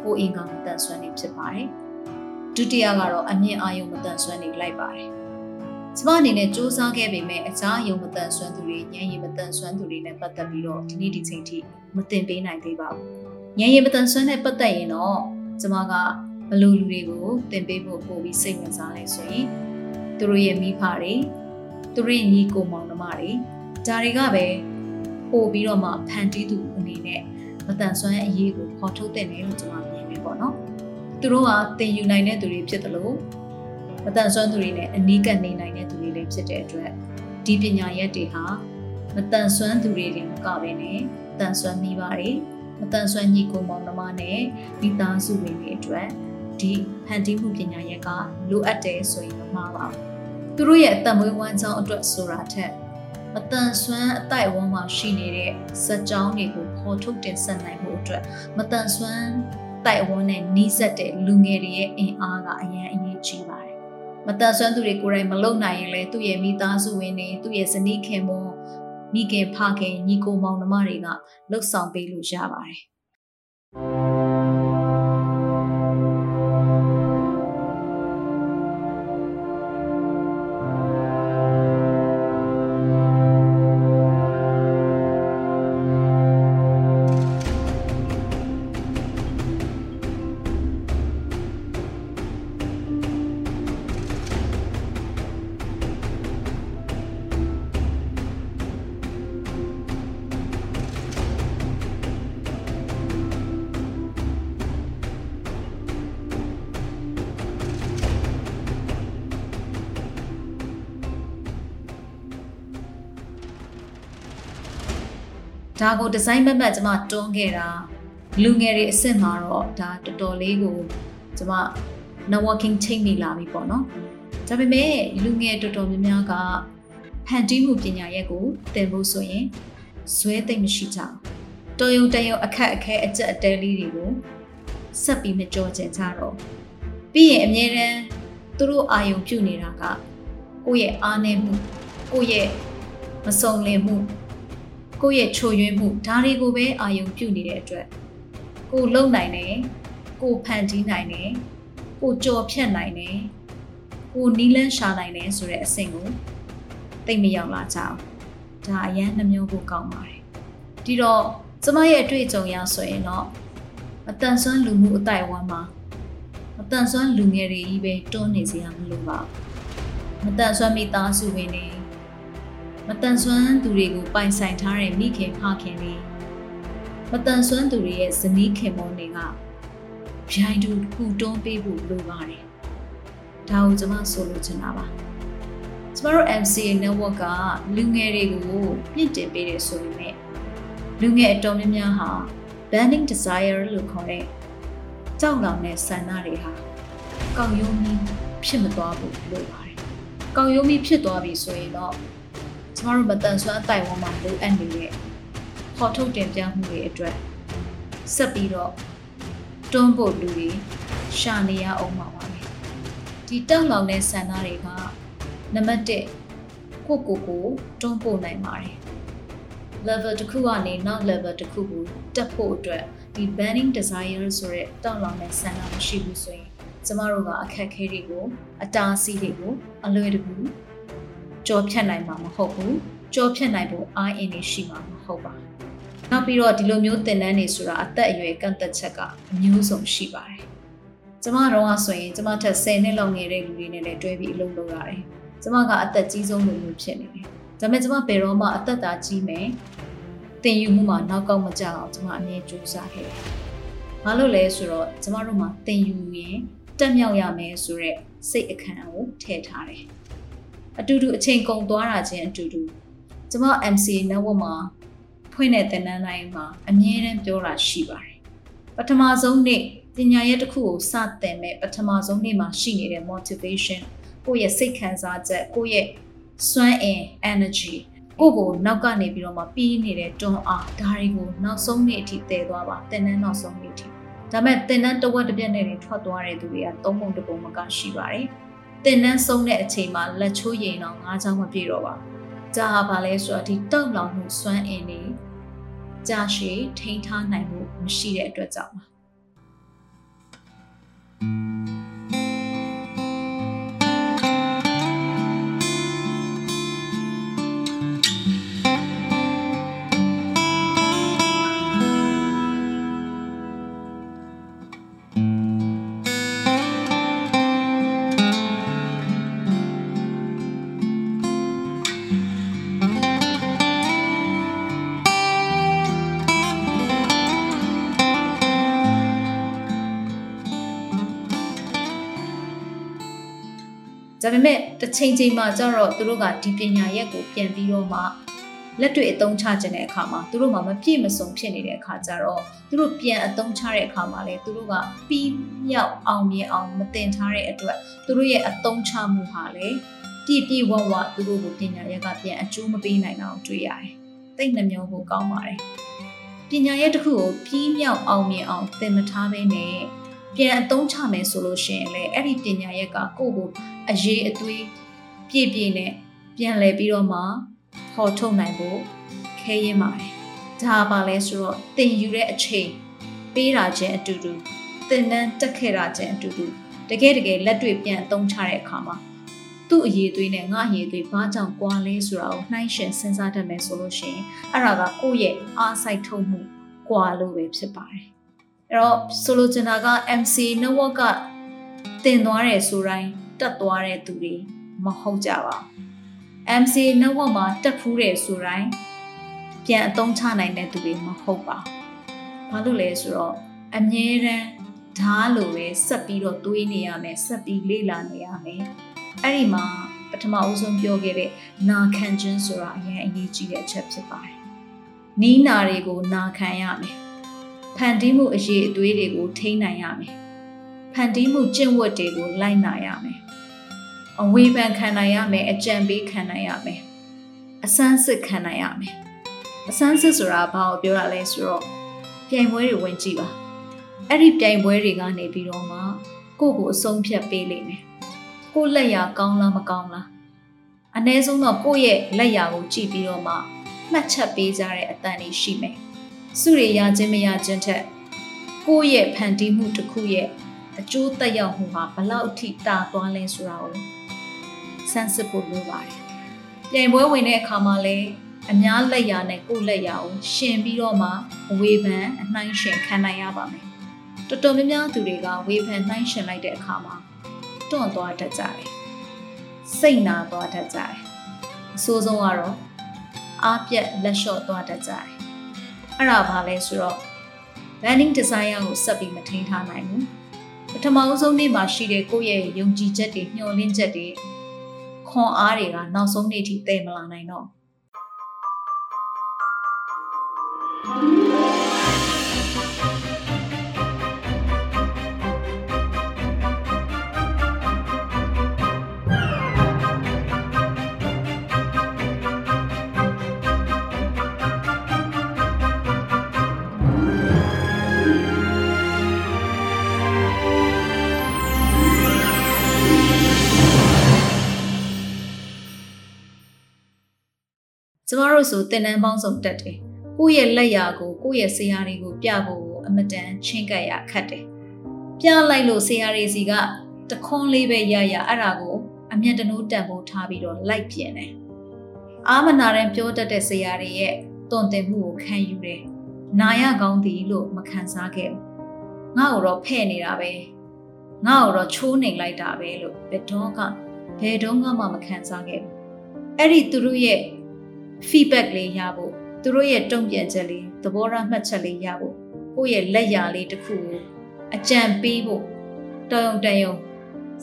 ကိုအင်္ဂါမတန်ဆွမ်းနေဖြစ်ပါတယ်။ ဒုတိယကတော့အမြင့်အာယုံမတန်ဆွမ်းနေလိုက်ပါတယ်။ကျမအနေနဲ့စူးစမ်းခဲ့ပေမဲ့အခြားယုံမတန်ဆွမ်းသူတွေဉာဏ်ရည်မတန်ဆွမ်းသူတွေနဲ့ပတ်သက်ပြီးတော့ဒီနေ့ဒီချိန်ထိမသင်ပေးနိုင်သေးပါဘူး။ဉာဏ်ရည်မတန်ဆွမ်းနဲ့ပတ်သက်ရင်တော့ကျမကဘလို့လူတွေကိုသင်ပေးဖို့ပို့ပြီးစိတ်ဝင်စားလဲဆိုရင်သူတို့ရဲ့မိဖတွေသူတို့ရဲ့ညီကိုမောင်နှမတွေဒါတွေကပဲပို့ပြီးတော့မှဖန်တီးသူအနေနဲ့မတန်ဆွမ်းအရေးကိုဖော်ထုတ်တဲ့နေလို့ကျွန်မမြင်နေပေါ့နော် သူတို့ကသင်ယူနိုင်တဲ့သူတွေဖြစ်တယ်လို့မတန်ဆွမ်းသူတွေနဲ့အနီးကပ်နေနိုင်တဲ့သူတွေလည်းဖြစ်တဲ့အတွက်ဒီပညာရက်တွေဟာမတန်ဆွမ်းသူတွေတင်မကဘဲနဲ့တန်ဆွမ်းမိပါတယ်မတန်ဆွမ်းညီကိုမောင်နှမနဲ့မိသားစုဝင်တွေအတွက်ဒီဖန်တီးမှုပညာရက်ကလိုအပ်တယ်ဆိုရင်မမှားပါဘူးသူတို့ရဲ့အသက်မွေးဝမ်းကြောင်းအတွက်ဆိုတာထက်မတန်ဆွမ်းအတိုက်အဝန်းမှာရှိနေတဲ့စက်ကြောင်းတွေကိုပေါ်ထုတ်တင်ဆက်နိုင်မှုအတွက်မတန်ဆွမ်း တိုက်အဝန်းနဲ့နှီးစက်တဲ့လူငယ်တွေရဲ့အင်အားကအရန်အရေးကြီးပါတယ်။မတန်ဆွမ်းသူတွေကိုယ်တိုင်မလုံနိုင်ရင်လည်းသူ့ရဲ့မိသားစုဝင်တွေသူ့ရဲ့ဇနီးခင်မွန်မိခင်ဖခင်ညီကိုမောင်နှမတွေကလှုပ်ဆောင်ပေးလို့ရပါတယ် ဒါကိုဒီဇိုင်းမမတ်ကျွန်မတွန်းခဲ့တာလူငယ်တွေအစ်စ်မှာတော့ဒါတော်တော်လေးကိုကျွန်မ networking ချိန်မိလာပြီပေါ့နော်ဒါပေမဲ့လူငယ်တော်တော်များများကဖန်တီးမှုပညာရက်ကိုသင်ဖို့ဆိုရင်ဇွဲသိမ့်မရှိကြဘူးတော်ရုံတရုံအခက်အခဲအကျက်အတဲလေးတွေကိုဆက်ပြီးမကြောကျင်ကြတော့ပြီးရင်အမြဲတမ်းသူတို့အာယုံပြုနေတာကကိုယ့်ရဲ့အားနည်းမှုကိုယ့်ရဲ့မစုံလင်မှု ကိုယ့်ရဲ့ချိုယွင်းမှုဒါတွေကိုပဲအာယုံပြုနေတဲ့အတွက်ကိုလုံနိုင်တယ်ကိုဖန်တီးနိုင်တယ်ကိုကြော်ဖြတ်နိုင်တယ်ကိုနီးလန်းရှာနိုင်တယ်ဆိုတဲ့အဆင့်ကိုသိမရောက်လာကြအောင်ဒါအရန်နှမျိုးဖို့ကောင်းပါတယ်ဒီတော့ကျမရဲ့အတွေ့အကြုံရဆိုရင်တော့အတန်ဆွမ်းလူမှုအတိုင်းအဝန်းမှာအတန်ဆွမ်းလူငယ်တွေကြီးပဲတွန်းနေစရာမလိုပါဘူးမတန်ဆွမ်းမိသားစုဝင်တွေ မတန်ဆွမ်းသူတွေကိုပိုင်ဆိုင်ထားတဲ့မိခင်ဖခင်တွေမတန်ဆွမ်းသူတွေရဲ့ဇနီးခင်မုန်းတွေကဗျိုင်းတူပူတွန်းပေးဖို့လိုပါတယ်ဒါကိုကျွန်မဆိုလိုချင်တာပါကျမတို့ MCA network ကလူငယ်တွေကိုပြင့်တင်ပေးတယ်ဆိုပေမဲ့လူငယ်အတော်များများဟာ burning desire လို့ခေါ်တဲ့ကြောက်လောင်တဲ့ဆန္ဒတွေဟာကောက်ရိုးမီဖြစ်မသွားဘူးလို့ပါတယ်။ကောက်ရိုးမီဖြစ်သွားပြီဆိုရင်တော့ ကျမတို့မတန်ဆွမ်းအတိုင်ဝန်းမှာလိုအပ်နေတဲ့ခေါ်ထုတ်တင်ပြမှုတွေအတွက်ဆက်ပြီးတော့တွန်းဖို့လူတွေရှာနေရအောင်ပါပါပဲ။ဒီတောက်လောင်တဲ့ဆန္ဒတွေကနံပါတ်1ကိုကိုကိုတွန်းပို့နိုင်ပါတယ်။ level တစ်ခုကနေနောက် level တစ်ခုကိုတက်ဖို့အတွက်ဒီ burning desire ဆိုတဲ့တောက်လောင်တဲ့ဆန္ဒမရှိဘူးဆိုရင်ကျမတို့ကအခက်ခဲတွေကိုအတားအဆီးတွေကိုအလွယ်တကူ ကြောဖြတ်နိုင်မှာမဟုတ်ဘူးကြောဖြတ်နိုင်ဖို့အားအင်းနေရှိမှာမဟုတ်ပါနောက်ပြီးတော့ဒီလိုမျိုးသင်တန်းတွေဆိုတာအသက်အရွယ်ကန့်သက်ချက်ကအမျိုးစုံရှိပါတယ်ကျမတော့ကဆိုရင်ကျမထက်10နှစ်လောက်ငယ်တဲ့လူတွေနဲ့လည်းတွဲပြီးအလုပ်လုပ်ရတယ်ကျမကအသက်ကြီးဆုံးလူမျိုးဖြစ်နေတယ်ဒါပေမဲ့ကျမဘယ်တော့မှအသက်သာကြီးမယ်တင်ယူမှုမှာနောက်ကောက်မကြအောင်ကျမအမြဲကြိုးစားခဲ့တယ်။ဘာလို့လဲဆိုတော့ကျမတို့မှာတင်ယူရင်တက်မြောက်ရမယ်ဆိုတဲ့စိတ်အခမ်းကိုထည့်ထားတယ်။ အတူတူအချိန်ကုန်သွားတာချင်းအတူတူကျမ MC network မှာဖွင့်တဲ့တင်နန်းတိုင်းမှာအမြဲတမ်းပြောတာရှိပါတယ်။ပထမဆုံးနေ့ပညာရဲ့တစ်ခုကိုစတင်မဲ့ပထမဆုံးနေ့မှာရှိနေတဲ့ motivation ကိုယ့်ရဲ့စိတ်ခံစားချက်ကိုယ့်ရဲ့စွမ်းအင် energy ကိုကိုနောက်ကနေပြီးတော့မှပြီးနေတဲ့တွန်းအားဒါတွေကိုနောက်ဆုံးနေ့အထိတည်သွားပါတင်တဲ့နောက်ဆုံးနေ့အထိဒါမဲ့တင်တဲ့တဝက်တစ်ပြက်နဲ့တွေထွက်သွားတဲ့သူတွေကသုံးပုံတစ်ပုံမကရှိပါတယ် တင်တဲ့ဆုံးတဲ့အချိန်မှာလက်ချိုးရင်တော့ငါးချောင်းမပြေတော့ပါကြာပါလဲဆိုတော့ဒီတောက်လောင်မှုစွမ်းအင်တွေကြာရှည်ထိန်းထားနိုင်မှုမရှိတဲ့အတွက်ကြောင့်ပါ ဒါပေမဲ့တစ်ချိန်ချိန်မှာကျတော့သူတို့ကဒီပညာရက်ကိုပြန်ပြီးတော့မှလက်တွေ့အသုံးချခြင်းတဲ့အခါမှာသူတို့မှမပြည့်မစုံဖြစ်နေတဲ့အခါကျတော့သူတို့ပြန်အသုံးချတဲ့အခါမှာလေသူတို့ကပြီးမြောက်အောင်မြင်အောင်မတင်ထားတဲ့အတွက်သူတို့ရဲ့အသုံးချမှုဟာလေပြည့်ပြည့်ဝဝသူတို့ကိုပညာရက်ကပြန်အကျိုးမပေးနိုင်တာကိုတွေ့ရတယ်။သိနှမျောဖို့ကောင်းပါတယ်။ပညာရက်တစ်ခုကိုပြီးမြောက်အောင်မြင်အောင်သင်မထားဘဲနဲ့ ပြန်အသုံးချမယ်ဆိုလို့ရှိရင်လေအဲ့ဒီပညာရက်ကကိုယ့်ကိုအရေးအသွေးပြည့်ပြည့်နဲ့ပြန်လဲပြီးတော့မှခေါ်ထုတ်နိုင်ဖို့ခဲရင်ပါတယ်။ဒါပါလဲဆိုတော့သင်ယူတဲ့အချိန်ပေးတာချင်းအတူတူသင်တန်းတက်ခဲ့တာချင်းအတူတူတကယ်တကယ်လက်တွေ့ပြန်အသုံးချတဲ့အခါမှာသူ့အရေးသွေးနဲ့ငါအရေးသွေးဘာကြောင့်ကွာလဲဆိုတာကိုနှိုင်းယှဉ်စဉ်းစားတတ်မယ်ဆိုလို့ရှိရင်အဲ့ဒါကကိုယ့်ရဲ့အားစိုက်ထုတ်မှုကွာလို့ပဲဖြစ်ပါတယ်။ အဲ့တော့ဆိုလိုချင်တာက MC network ကတင်သွားတယ်ဆိုတိုင်းတက်သွားတဲ့သူတွေမဟုတ်ကြပါဘူး။ MC network မှာတက်ဖူးတယ်ဆိုတိုင်းပြန်အသုံးချနိုင်တဲ့သူတွေမဟုတ်ပါဘူး။ဘာလို့လဲဆိုတော့အမြဲတမ်းဓာတ်လိုပဲဆက်ပြီးတော့တွေးနေရမယ်ဆက်ပြီးလေ့လာနေရမယ်။အဲ့ဒီမှာပထမအဦးဆုံးပြောခဲ့တဲ့နာခံခြင်းဆိုတာအရင်အရေးကြီးတဲ့အချက်ဖြစ်ပါတယ်။နီးနာတွေကိုနာခံရမယ်။ ဖန်တီးမှုအရေးအသွေးတွေကိုထိန်းနိုင်ရမယ်။ဖန်တီးမှုကျင့်ဝတ်တွေကိုလိုက်နာရမယ်အဝေဖန်ခံနိုင်ရမယ်အကြံပေးခံနိုင်ရမယ်အစမ်းစစ်ခံနိုင်ရမယ်အစမ်းစစ်ဆိုတာဘာကိုပြောတာလဲဆိုတော့ပြိုင်ပွဲတွေဝင်ကြည့်ပါအဲ့ဒီပြိုင်ပွဲတွေကနေပြီးတော့မှကိုယ့်ကိုအဆုံးဖြတ်ပေးလိမ့်မယ်ကိုယ့်လက်ရာကောင်းလားမကောင်းလားအ ਨੇ ဆုံးတော့ကိုယ့်ရဲ့လက်ရာကိုကြည့်ပြီးတော့မှမှတ်ချက်ပေးကြတဲ့အတန်လေးရှိမယ် စုရရခြင်းမရခြင်းထက်ကိုယ့်ရဲ့ဖန်တီးမှုတစ်ခုရဲ့အကျိုးသက်ရောက်မှုဟာဘလောက်အထိတာသွားလဲဆိုတာကိုဆန်းစစ်ဖို့လိုပါတယ်။ပြန်ပွဲဝင်တဲ့အခါမှာလည်းအများလက်ရာနဲ့ကိုယ်လက်ရာကိုရှင်ပြီးတော့မှအဝေဖန်အနှိုင်းရှင်ခံနိုင်ရပါမယ်တော်တော်များများသူတွေကဝေဖန်နှိုင်းရှင်လိုက်တဲ့အခါမှာတွန့်သွားတတ်ကြတယ်စိတ်နာသွားတတ်ကြတယ်အဆိုးဆုံးကတော့အားပြက်လက်လျှော့သွားတတ်ကြတယ် အဲ့ဒါဘာလဲဆိုတော့ landing design ကိုဆက်ပြီးမထိန်းထားနိုင်ဘူးပထမဆုံးနေ့မှာရှိတဲ့ကိုယ့်ရဲ့ယုံကြည်ချက်တွေမျှော်လင့်ချက်တွေခွန်အားတွေကနောက်ဆုံးနေ့ထိတည်မလာနိုင်တော့ ကျမတို့ဆိုတင်နန်းပေါင်းစုံတက်တယ်။ကိုယ့်ရဲ့လက်ရာကိုကိုယ့်ရဲ့ဆရာတွေကိုပြဖို့အမတန်ချင်းကပ်ရခတ်တယ်။ပြလိုက်လို့ဆရာတွေစီကတခွန်းလေးပဲရရအဲ့ဒါကိုအမျက်တနိုးတန်ဖို့ထားပြီးတော့လိုက်ပြင်းတယ်။အာမနာတဲ့ပြောတတ်တဲ့ဆရာတွေရဲ့တွန်တင်မှုကိုခံယူတယ်။နာရကောင်းသည်လို့မခံစားခဲ့ဘူး။ငါ့ကိုတော့ဖဲ့နေတာပဲ။ငါ့ကိုတော့ချိုးနေလိုက်တာပဲလို့ဘယ်တော့ကဘယ်တော့မှမခံစားခဲ့ဘူး။အဲ့ဒီသူတို့ရဲ့ feedback လေးရဖို့သူတို့ရဲ့တုံ့ပြန်ချက်လေးသဘောထားမှတ်ချက်လေးရဖို့ကိုယ့်ရဲ့လက်ရာလေးတစ်ခုကိုအကြံပေးဖို့တော်ရုံတန်ရုံ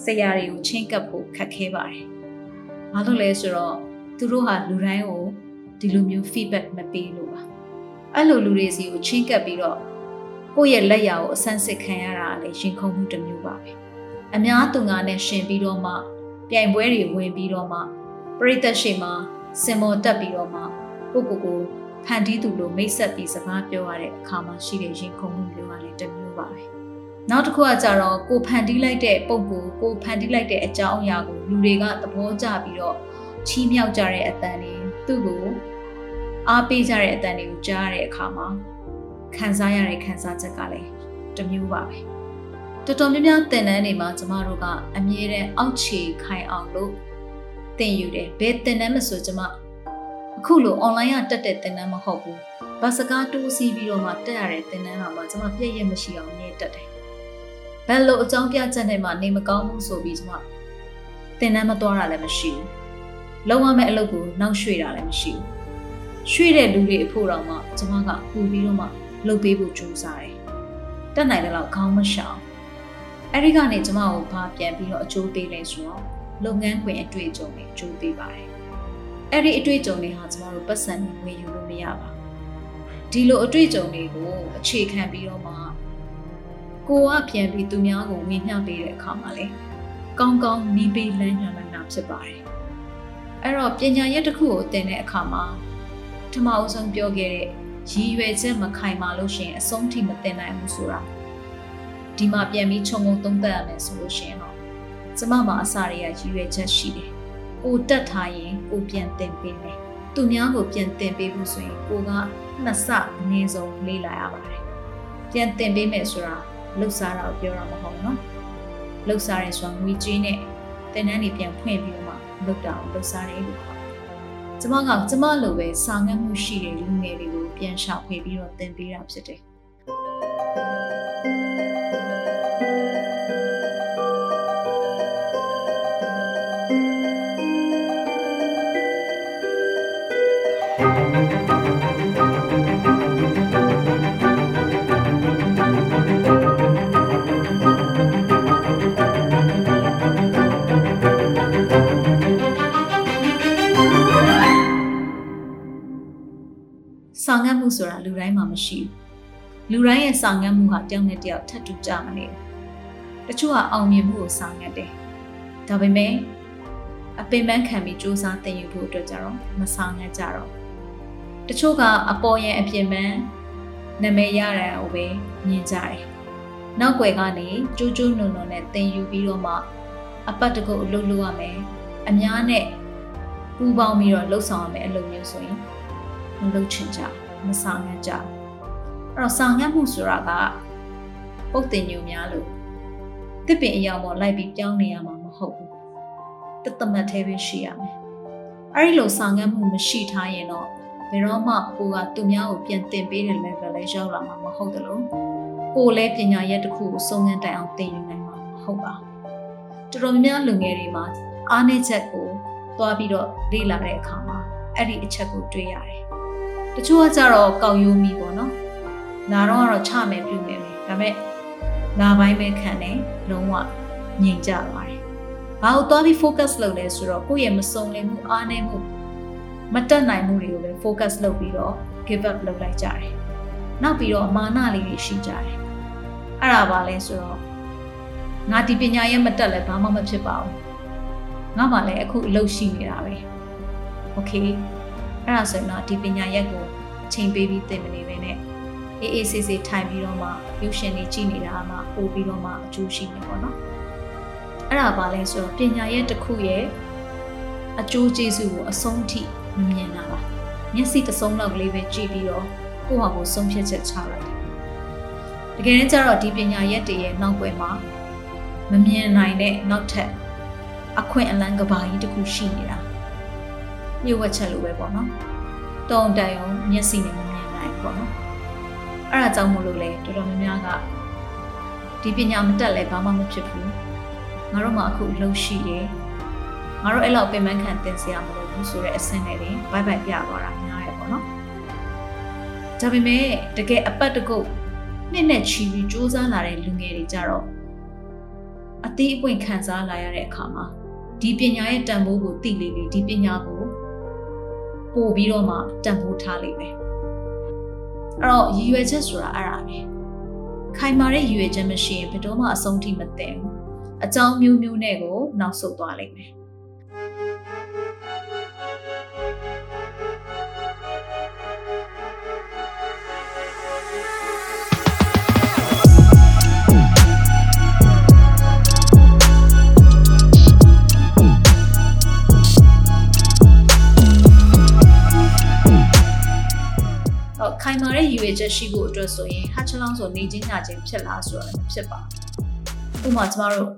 ဆရာတွေကိုချင်းကပ်ဖို့ခက်ခဲပါတယ်။ဘာလို့လဲဆိုတော့သူတို့ဟာလူတိုင်းကိုဒီလိုမျိုး feedback မပေးလို့ပါ။အဲ့လိုလူတွေစီကိုချင်းကပ်ပြီးတော့ကိုယ့်ရဲ့လက်ရာကိုအဆန်းစစ်ခံရတာလည်းရှင်ခုန်မှုတစ်မျိုးပါပဲ။အများသူငါနဲ့ရှင်ပြီးတော့မှပြိုင်ပွဲတွေဝင်ပြီးတော့မှပရိသတ်ရှိမှာ စင်မော်တက်ပြီးတော့မှကိုကိုကိုဖန်တီးသူလိုမိတ်ဆက်ပြီးစကားပြောရတဲ့အခါမှာရှိတဲ့ရင်ခုန်မှုမျိုးကလည်းတစ်မျိုးပါပဲနောက်တစ်ခုကကြတော့ကိုဖန်တီးလိုက်တဲ့ပုံကိုကိုဖန်တီးလိုက်တဲ့အကြောင်းအရာကိုလူတွေကသဘောကျပြီးတော့ချီးမြှောက်ကြတဲ့အတန်တွေသူ့ကိုအားပေးကြတဲ့အတန်တွေကိုကြားရတဲ့အခါမှာခံစားရတဲ့ခံစားချက်ကလည်းတစ်မျိုးပါပဲတော်တော်များများသင်တန်းတွေမှာကျမတို့ကအမြဲတမ်းအောက်ခြေခိုင်အောင်လို့ သင်ယူတယ်ဘယ်သင်တန်းမဆိုကျမအခုလို online ကတက်တဲ့သင်တန်းမဟုတ်ဘူးဘာစကားတိုးစီးပြီးတော့မှတက်ရတဲ့သင်တန်းဟာမှကျမပြည့်ရမရှိအောင်နေတက်တယ်ဘယ်လိုအကြောင်းပြချက်နဲ့မှနေမကောင်းဘူးဆိုပြီးကျမသင်တန်းမသွားတာလည်းမရှိဘူးလုံးဝမဲ့အလုပ်ကိုနောက်ရွှေ့တာလည်းမရှိဘူးရွှေ့တဲ့လူတွေအဖို့တော့မှကျမကပူပြီးတော့မှလုပ်ပေးဖို့ကြိုးစားတယ်တက်နိုင်တဲ့လောက်ခေါင်းမရှောင်အဲ့ဒီကနေကျမကိုဘာပြန်ပြီးတော့အကျိုးပေးလဲဆိုတော့ လုပ်ငန်းခွင်အတွေ့အကြုံတွေအကျိုးပေးပါတယ်။အဲ့ဒီအတွေ့အကြုံတွေဟာကျမတို့ပတ်စံနဲ့ဝယ်ယူလို့မရပါဘူး။ဒီလိုအတွေ့အကြုံတွေကိုအခြေခံပြီးတော့မှကိုကပြန်ပြီးသူများကိုဝင်မြှောက်ပေးတဲ့အခါမှာလေကောင်းကောင်းနီးပေးလမ်းညွှန်နိုင်တာဖြစ်ပါတယ်။အဲ့တော့ပညာရက်တစ်ခုကိုသင်တဲ့အခါမှာထမအုပ်ဆုံးပြောခဲ့တဲ့ရည်ရွယ်ချက်မခိုင်မာလို့ရှိရင်အဆုံးထိမသင်နိုင်ဘူးဆိုတာဒီမှာပြန်ပြီးခြုံငုံသုံးသပ်ရမယ်ဆိုလို့ရှိရင်တော့ ကျမမှာအစာတွေကရည်ရွယ်ချက်ရှိတယ်။ကိုတက်ထားရင်ကိုပြန်တင်ပေးမယ်။သူများကိုပြန်တင်ပေးဖို့ဆိုရင်ကိုကနှစ်ဆအနည်းဆုံးလေးလာရပါတယ်။ပြန်တင်ပေးမယ်ဆိုတာလှုပ်ရှားတာကိုပြောတာမဟုတ်နော်။လှုပ်ရှားရဲဆိုတာငွေကြေးနဲ့တင်နန်းတွေပြန်ဖွင့်ပြီးတော့မှလှုပ်တာကိုလှုပ်ရှားတယ်လို့ခေါ်တယ်။ကျမကကျမလိုပဲစာငတ်မှုရှိတဲ့လူငယ်တွေကိုပြန်ရှာဖွေပြီးတော့တင်ပေးတာဖြစ်တယ်။ စာငတ်မှုဆိုတာလူတိုင်းမှာမရှိဘူးလူတိုင်းရဲ့စာငတ်မှုဟာတယောက်နဲ့တယောက်ထပ်တူကြမနေဘူးတချို့ကအောင်မြင်မှုကိုစာငတ်တယ်ဒါပေမဲ့အပင်ပန်းခံပြီးစူးစမ်းသင်ယူဖို့အတွက်ကြတော့မစာငတ်ကြတော့တချို့ကအပေါ်ရင်အပြင်ပန်းနာမည်ရတဲ့ဟိုပဲမြင်ကြတယ်နောက်ွယ်ကနေကျိုးကျိုးနုံနုံနဲ့သင်ယူပြီးတော့မှအပတ်တကုတ်အလုပ်လုပ်ရမယ်အများနဲ့ပူပေါင်းပြီးတော့လှုပ်ဆောင်ရမယ်အလုပ်မျိုးဆိုရင် မလုပ်ချင်ကြမဆောင်ရကြအဲ့တော့ဆောင်ရမှုဆိုတာကပုတ်တင်ညိုများလို့တစ်ပင်အရာပေါ်လိုက်ပြီးပြောင်းနေရမှာမဟုတ်ဘူးတသမတ်သေးပဲရှိရမယ်အဲ့ဒီလိုဆောင်ရမှုမရှိထားရင်တော့ဘယ်တော့မှကိုကသူများကိုပြန်တင်ပေးတဲ့ level လေးရောက်လာမှာမဟုတ်တယ်လို့ကိုလည်းပညာရက်တစ်ခုကိုစုံစမ်းတိုင်အောင်သင်ယူနိုင်မှာမဟုတ်ပါတော်တော်များများလူငယ်တွေမှာအားနည်းချက်ကိုသွားပြီးတော့လေ့လာတဲ့အခါမှာအဲ့ဒီအချက်ကိုတွေ့ရတယ် တချို့ကကြတော့ကောက်ရိုးမီပေါ့နော်နာတော့ကတော့ချမယ်ပြုမယ်ပဲဒါပေမဲ့နာပိုင်းပဲခံတယ်လုံးဝငြိမ်ကြပါတယ်ဘာလို့သွားပြီး focus လုပ်လဲဆိုတော့ကိုယ့်ရဲ့မစုံလင်မှုအားနည်းမှုမတက်နိုင်မှုတွေကိုပဲ focus လုပ်ပြီးတော့ give up လုပ်လိုက်ကြတယ်နောက်ပြီးတော့မာနလေးတွေရှိကြတယ်အဲ့ဒါပါလဲဆိုတော့ငါဒီပညာရဲ့မတက်လဲဘာမှမဖြစ်ပါဘူးငါမှလည်းအခုအလုပ်ရှိနေတာပဲ okay အဲ့ဒါဆိုရင်တော့ဒီပညာရက်ကို ချိန်ပေးပြီးသင်မနေပဲနဲ့အေးအေးဆေးဆေးထိုင်ပြီးတော့မှရုပ်ရှင်တွေကြည့်နေတာမှပို့ပြီးတော့မှအကျိုးရှိနေပေါ့နော်အဲ့ဒါပါလဲဆိုတော့ပညာရက်တစ်ခုရဲ့အကျိုးကျေးဇူးကိုအဆုံးထိမမြင်တာပါမျက်စိတစ်စုံလောက်ကလေးပဲကြည့်ပြီးတော့ကိုယ့်ဟာကိုယ်ဆုံးဖြတ်ချက်ချလိုက်တယ်တကယ်တမ်းကျတော့ဒီပညာရက်တွေရဲ့နောက်ွယ်မှာမမြင်နိုင်တဲ့နောက်ထပ်အခွင့်အလမ်းကဘာကြီးတစ်ခုရှိနေတာညှို့ဝှက်ချက်လိုပဲပေါ့နော် တုံတန်အောင်မျက်စိနဲ့မမြင်နိုင်ပေါ့နော်အဲ့ဒါကြောင့်မို့လို့လေတော်တော်များများကဒီပညာမတက်လဲဘာမှမဖြစ်ဘူးငါတို့မှအခုလှုပ်ရှိတယ်ငါတို့အဲ့လောက်ပင်ပန်းခံတင်စရာမလိုဘူးဆိုတဲ့အဆင့်နဲ့တင်ဘိုက်ဘိုက်ပြသွားတာများရပေါ့နော်ဒါပေမဲ့တကယ်အပတ်တကုတ်နှစ်နဲ့ချီပြီးစူးစမ်းလာတဲ့လူငယ်တွေကြတော့အသေးအပွင့်ခံစားလာရတဲ့အခါမှာဒီပညာရဲ့တန်ဖိုးကိုသိလေလေဒီပညာကို ပို့ပြီးတော့မှတန်ဖိုးထားလိမ့်မယ်အဲ့တော့ရည်ရွယ်ချက်ဆိုတာအဲ့ဒါပဲခိုင်မာတဲ့ရည်ရွယ်ချက်မရှိရင်ဘယ်တော့မှအဆုံးထိမသိဘူးအကြောင်းမျိုးမျိုးနဲ့ကိုနောက်ဆုတ်သွားလိမ့်မယ် ခိုင်မာတဲ့ရည်ရွယ်ချက်ရှိဖို့အတွက်ဆိုရင်ဟာချလောင်းဆိုနေချင်းညချင်းဖြစ်လားဆိုတော့လည်းမဖြစ်ပါဘူးဥပမာကျမတို့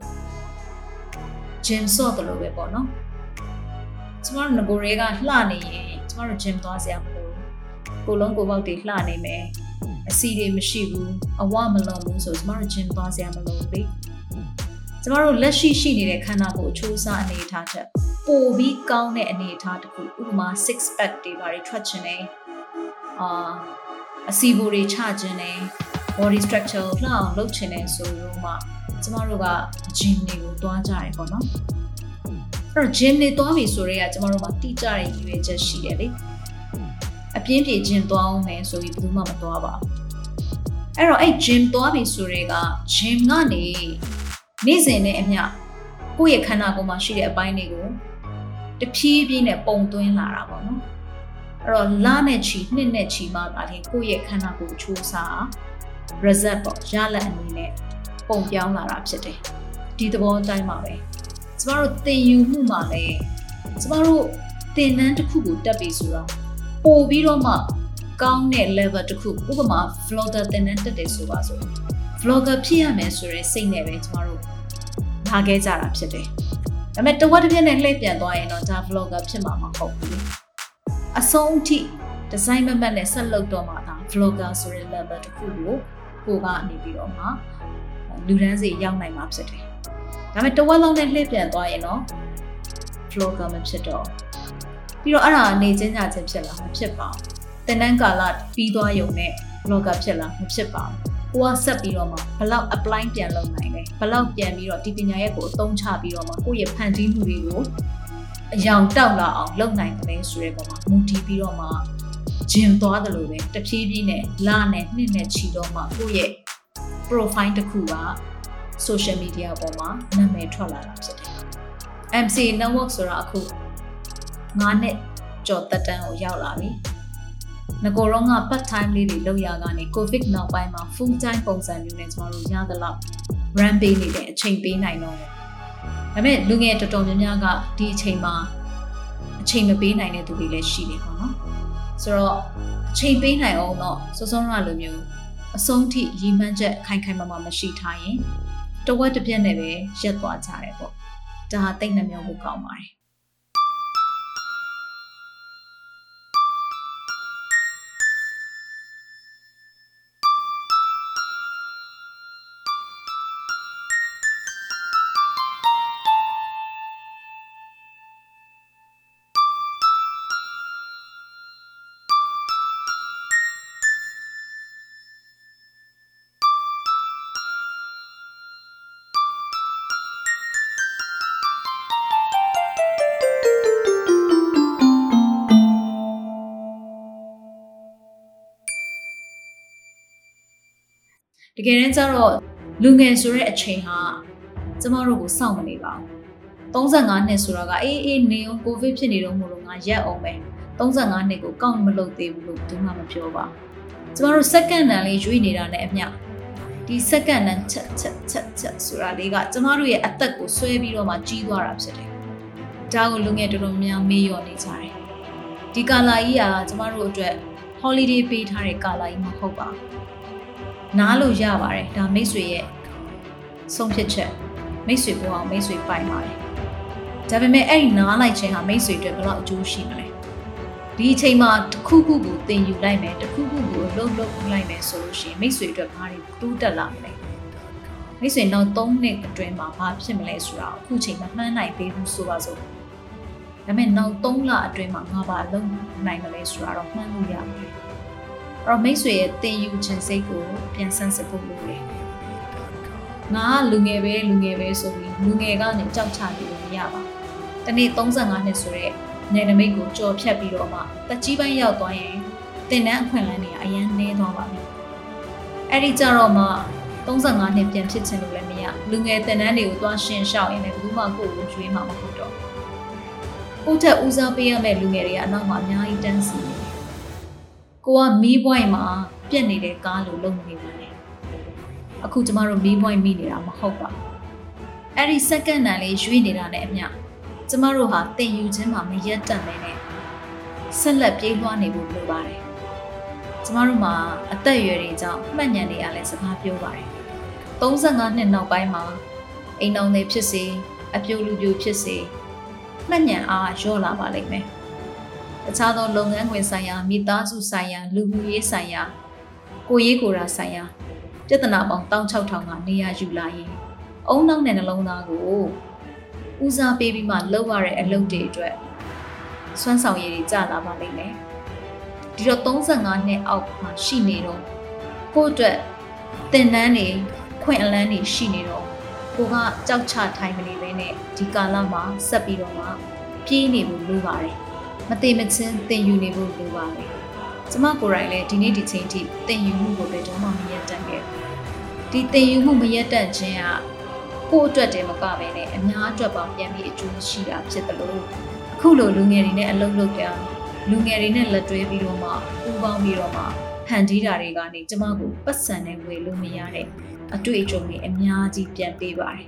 gym ဆော့တယ်လို့ပဲပေါ့နော်ကျမတို့ငကိုတွေကလှနေရင်ကျမတို့ gym သွားစရာမလိုဘူးကိုလုံးကိုပေါက်တွေလှနေမယ်အစီတွေမရှိဘူးအဝမလုံးဘူးဆိုကျမတို့ gym သွားစရာမလိုဘူးလေကျမတို့လက်ရှိရှိနေတဲ့ခန္ဓာကိုယ်အချိုးအစားအနေအထားချက်ပိုပြီးကောင်းတဲ့အနေအထားတစ်ခုဥပမာ six pack တွေပါတွေထွက်ချင်တယ်အာ အစီဘူတွေချခြင်းနဲ့ body structure ကိုလှအောင်လုပ်ချင်တယ်ဆိုတော့မှကျမတို့က gym တွေကိုတွားကြတယ်ပေါ့နော်အဲ့တော့ gym တွေတွားပြီဆိုတော့ကကျမတို့မှာတိကျတဲ့ရည်ရွယ်ချက်ရှိတယ်လေအပြင်းပြေ gym တွားအောင်မယ်ဆိုပြီးဘယ်သူမှမတွားပါဘူးအဲ့တော့အဲ့ gym တွားပြီဆိုတော့က gym ကနေနေ့စဉ်နဲ့အမျှကိုယ့်ရဲ့ခန္ဓာကိုယ်မှာရှိတဲ့အပိုင်းတွေကိုတဖြည်းဖြည်းနဲ့ပုံသွင်းလာတာပေါ့နော် အဲ့တော့လနဲ့ချီနှစ်နဲ့ချီမှသာလျှင်ကိုယ့်ရဲ့ခန္ဓာကိုယ်ချိုးစား result ပေါ့ရလဒ်အနေနဲ့ပုံပြောင်းလာတာဖြစ်တယ်ဒီသဘောအတိုင်းပါပဲကျမတို့သင်ယူမှုမှာလည်းကျမတို့သင်တန်းတစ်ခုကိုတက်ပြီဆိုတော့ပို့ပြီးတော့မှကောင်းတဲ့ level တစ်ခုဥပမာ vlogger သင်တန်းတက်တယ်ဆိုပါဆို vlogger ဖြစ်ရမယ်ဆိုတဲ့စိတ်နဲ့ပဲကျမတို့လာခဲ့ကြတာဖြစ်တယ်ဒါပေမဲ့တဝက်တစ်ပြက်နဲ့လှည့်ပြန်သွားရင်တော့ဒါ vlogger ဖြစ်မှာမဟုတ်ဘူး အဆုံးအထိ design မမတ်နဲ့ဆက်လုပ်တော့မှဒါ vlogger ဆိုတဲ့ level တစ်ခုကိုကိုကနေပြီးတော့မှလူတန်းစီရောက်နိုင်မှာဖြစ်တယ်။ဒါပေမဲ့တဝက်လုံးနဲ့လှည့်ပြန်သွားရင်တော့ vlogger မဖြစ်တော့ပြီးတော့အဲ့ဒါနေချင်းကြချင်းဖြစ်လာမဖြစ်ပါဘူး။တင်တန်းကာလပြီးသွားရုံနဲ့ vlogger ဖြစ်လာမဖြစ်ပါဘူး။ကိုကဆက်ပြီးတော့မှဘလောက် apply ပြန်လုပ်နိုင်လဲဘလောက်ပြန်ပြီးတော့ဒီပညာရဲ့ကိုအသုံးချပြီးတော့မှကိုယ့်ရဲ့ဖန်တီးမှုတွေကို အယောင်တောက်လာအောင်လုပ်နိုင်တယ်ဆိုတဲ့ပုံမှာမူတည်ပြီးတော့မှဂျင်သွားတယ်လို့ပဲတဖြည်းဖြည်းနဲ့လနဲ့နှစ်နဲ့ချီတော့မှကိုယ့်ရဲ့ profile တစ်ခုက social media ပေါ်မှာနာမည်ထွက်လာတာဖြစ်တယ်။ MC network ဆိုတာအခု9နှစ်ကျော်သက်တမ်းကိုရောက်လာပြီ။ငကိုတော့က part time လေးတွေလုပ်ရကနေ covid နောက်ပိုင်းမှာ full time ပုံစံမျိုးနဲ့ကျမတို့ရသလောက် run ပေးနေတဲ့အချိန်ပေးနိုင်တော့တယ်။ ဒါပေမဲ့လူငယ်တော်တော်များများကဒီအချိန်မှာအချိန်မပေးနိုင်တဲ့သူတွေလည်းရှိနေပေါ့နော်။ဆိုတော့အချိန်ပေးနိုင်အောင်တော့စောစောရလိုမျိုးအဆုံးထိရီမှန်းချက်ခိုင်ခိုင်မာမာမရှိထားရင်တဝက်တစ်ပြက်နဲ့ပဲရက်သွားကြတယ်ပေါ့။ဒါဟာတိတ်နှမျောဖို့ကောင်းပါတယ်။ ယ်တမ်းကျတော့လူငယ်ဆိုတဲ့အချိန်ဟာကျမတို့ကိုစောင့်မနေပါဘူး35နှစ်ဆိုတာကအေးအေးနေအောင်ကိုဗစ်ဖြစ်နေတော့မို့လို့ငါရက်အောင်ပဲ35နှစ်ကိုကောက်မလုပ်သေးဘူးလို့သူမှမပြောပါကျမတို့စက္ကန့်တန်လေးရွေးနေတာနဲ့အမျှဒီစက္ကန့်တန်ချက်ချက်ချက်ချက်ဆိုတာလေးကကျမတို့ရဲ့အသက်ကိုဆွဲပြီးတော့မှကြီးသွားတာဖြစ်တယ်ဒါကိုလူငယ်တော်တော်များမေးလျော်နေကြတယ်ဒီကာလာကြီးကကျမတို့အတွက် holiday ပေးထားတဲ့ကာလာကြီးမဟုတ်ပါဘူး နားလို့ရပါတယ်ဒါမိတ်ဆွေရဲ့ဆုံးဖြတ်ချက်မိတ်ဆွေပေါ်အောင်မိတ်ဆွေပိုင်ပါတယ်ဒါပေမဲ့အဲ့ဒီနားလိုက်ခြင်းဟာမိတ်ဆွေအတွက်ဘယ်တော့အကျိုးရှိမလဲဒီအချိန်မှာတစ်ခုခုကိုသင်ယူလိုက်မယ်တစ်ခုခုကိုလှုပ်လှုပ်လိုက်မယ်ဆိုလို့ရှိရင်မိတ်ဆွေအတွက်ဘာတွေတိုးတက်လာမလဲမိတ်ဆွေနောက်3နှစ်အတွင်းမှာဘာဖြစ်မလဲဆိုတာအခုချိန်မမှန်းနိုင်သေးဘူးဆိုပါစို့ဒါပေမဲ့နောက်3လအတွင်းမှာငါဘာလုပ်နိုင်မလဲဆိုတာတော့မှန်းလို့ရပါတယ်အဲ့ တော့မိတ်ဆွေရဲ့သင်ယူခြင်းစိတ်ကိုပြန်ဆန်းစစ်ဖို့လိုတယ်ငါကလူငယ်ပဲလူငယ်ပဲဆိုပြီးလူငယ်ကနေကြောက်ချနေလို့မရပါဘူးတနေ့35နှစ်ဆိုတော့နယ်နမိတ်ကိုကြော်ဖြတ်ပြီးတော့မှတက်ကြီးပိုင်းရောက်သွားရင်တင်တန်းအခွင့်အလမ်းတွေအရင်နှဲသွားပါပြီအဲ့ဒီကြတော့မှ35နှစ်ပြန်ဖြစ်ချင်လို့လည်းမရလူငယ်တင်တန်းတွေကိုသွားရှင်းရှောက်ရင်လည်းဘယ်သူမှကိုယ့်ကိုရွေးမှာမဟုတ်တော့ကိုယ့်ထက်ဦးစားပေးရမယ့်လူငယ်တွေကအနောက်မှာအများကြီးတန်းစီနေတယ် ကိုကမီးပွိုင်းမှာပြက်နေတဲ့ကားလိုလုံနေပါလေအခုကျမတို့မီးပွိုင်းမိနေတာမဟုတ်ပါအဲ့ဒီစက္ကန့်တန်လေးရွေးနေတာနဲ့အမျှကျမတို့ဟာတင်ယူခြင်းမှာမရက်တန့်နေနဲ့ဆက်လက်ပြေးလွှားနေဖို့လိုပါတယ်။ကျမတို့မှာအသက်အရွယ်တွေကြောင့်မှတ်ဉာဏ်တွေအားလည်းစကားပြောပါတယ်။35နှစ်နောက်ပိုင်းမှာအိမ်တော်တွေဖြစ်စေအပြိုလူပြိုဖြစ်စေမှတ်ဉာဏ်အားလျော့လာပါလိမ့်မယ်။ တခြားသောလုပ်ငန်းခွင်ဆိုင်ရာမိသားစုဆိုင်ရာလူမှုရေးဆိုင်ရာကိုရေးကိုယ်ရာဆိုင်ရာပြဿနာပေါင်း16000ကနေရာယူလာရင်အုံနောက်နဲ့နှလုံးသားကိုဦးစားပေးပြီးမှလုပ်ရတဲ့အလုပ်တွေအတွက်စွမ်းဆောင်ရည်တွေကျလာပါလိမ့်မယ်ဒီတော့35နှစ်အောက်မှာရှိနေတော့ကိုယ့်အတွက်သင်တန်းတွေခွင့်အလန်းတွေရှိနေတော့ကိုကကြောက်ချထိုင်မနေဘဲနဲ့ဒီကာလမှာဆက်ပြီးတော့မှပြေးနေဖို့လိုပါတယ် မသိမချင်းသင်ယူနေဖို့လိုပါတယ်ကျမကိုယ်တိုင်လည်းဒီနေ့ဒီချိန်ထိသင်ယူမှုကိုဘယ်တော့မှမရက်တန့်ခဲ့ဘူးဒီသင်ယူမှုမရက်တန့်ခြင်းကကိုယ့်အတွက်တည်းမကပဲနဲ့အများအတွက်ပါပြန်ပြီးအကျိုးရှိတာဖြစ်တယ်လို့အခုလိုလူငယ်တွေနဲ့အလုပ်လုပ်ကြလူငယ်တွေနဲ့လက်တွဲပြီးတော့မှပူးပေါင်းပြီးတော့မှဖန်တီးတာတွေကနေကျမကိုပတ်စံနဲ့ဝယ်လို့မရတဲ့အတွေ့အကြုံတွေအများကြီးပြန်ပေးပါတယ်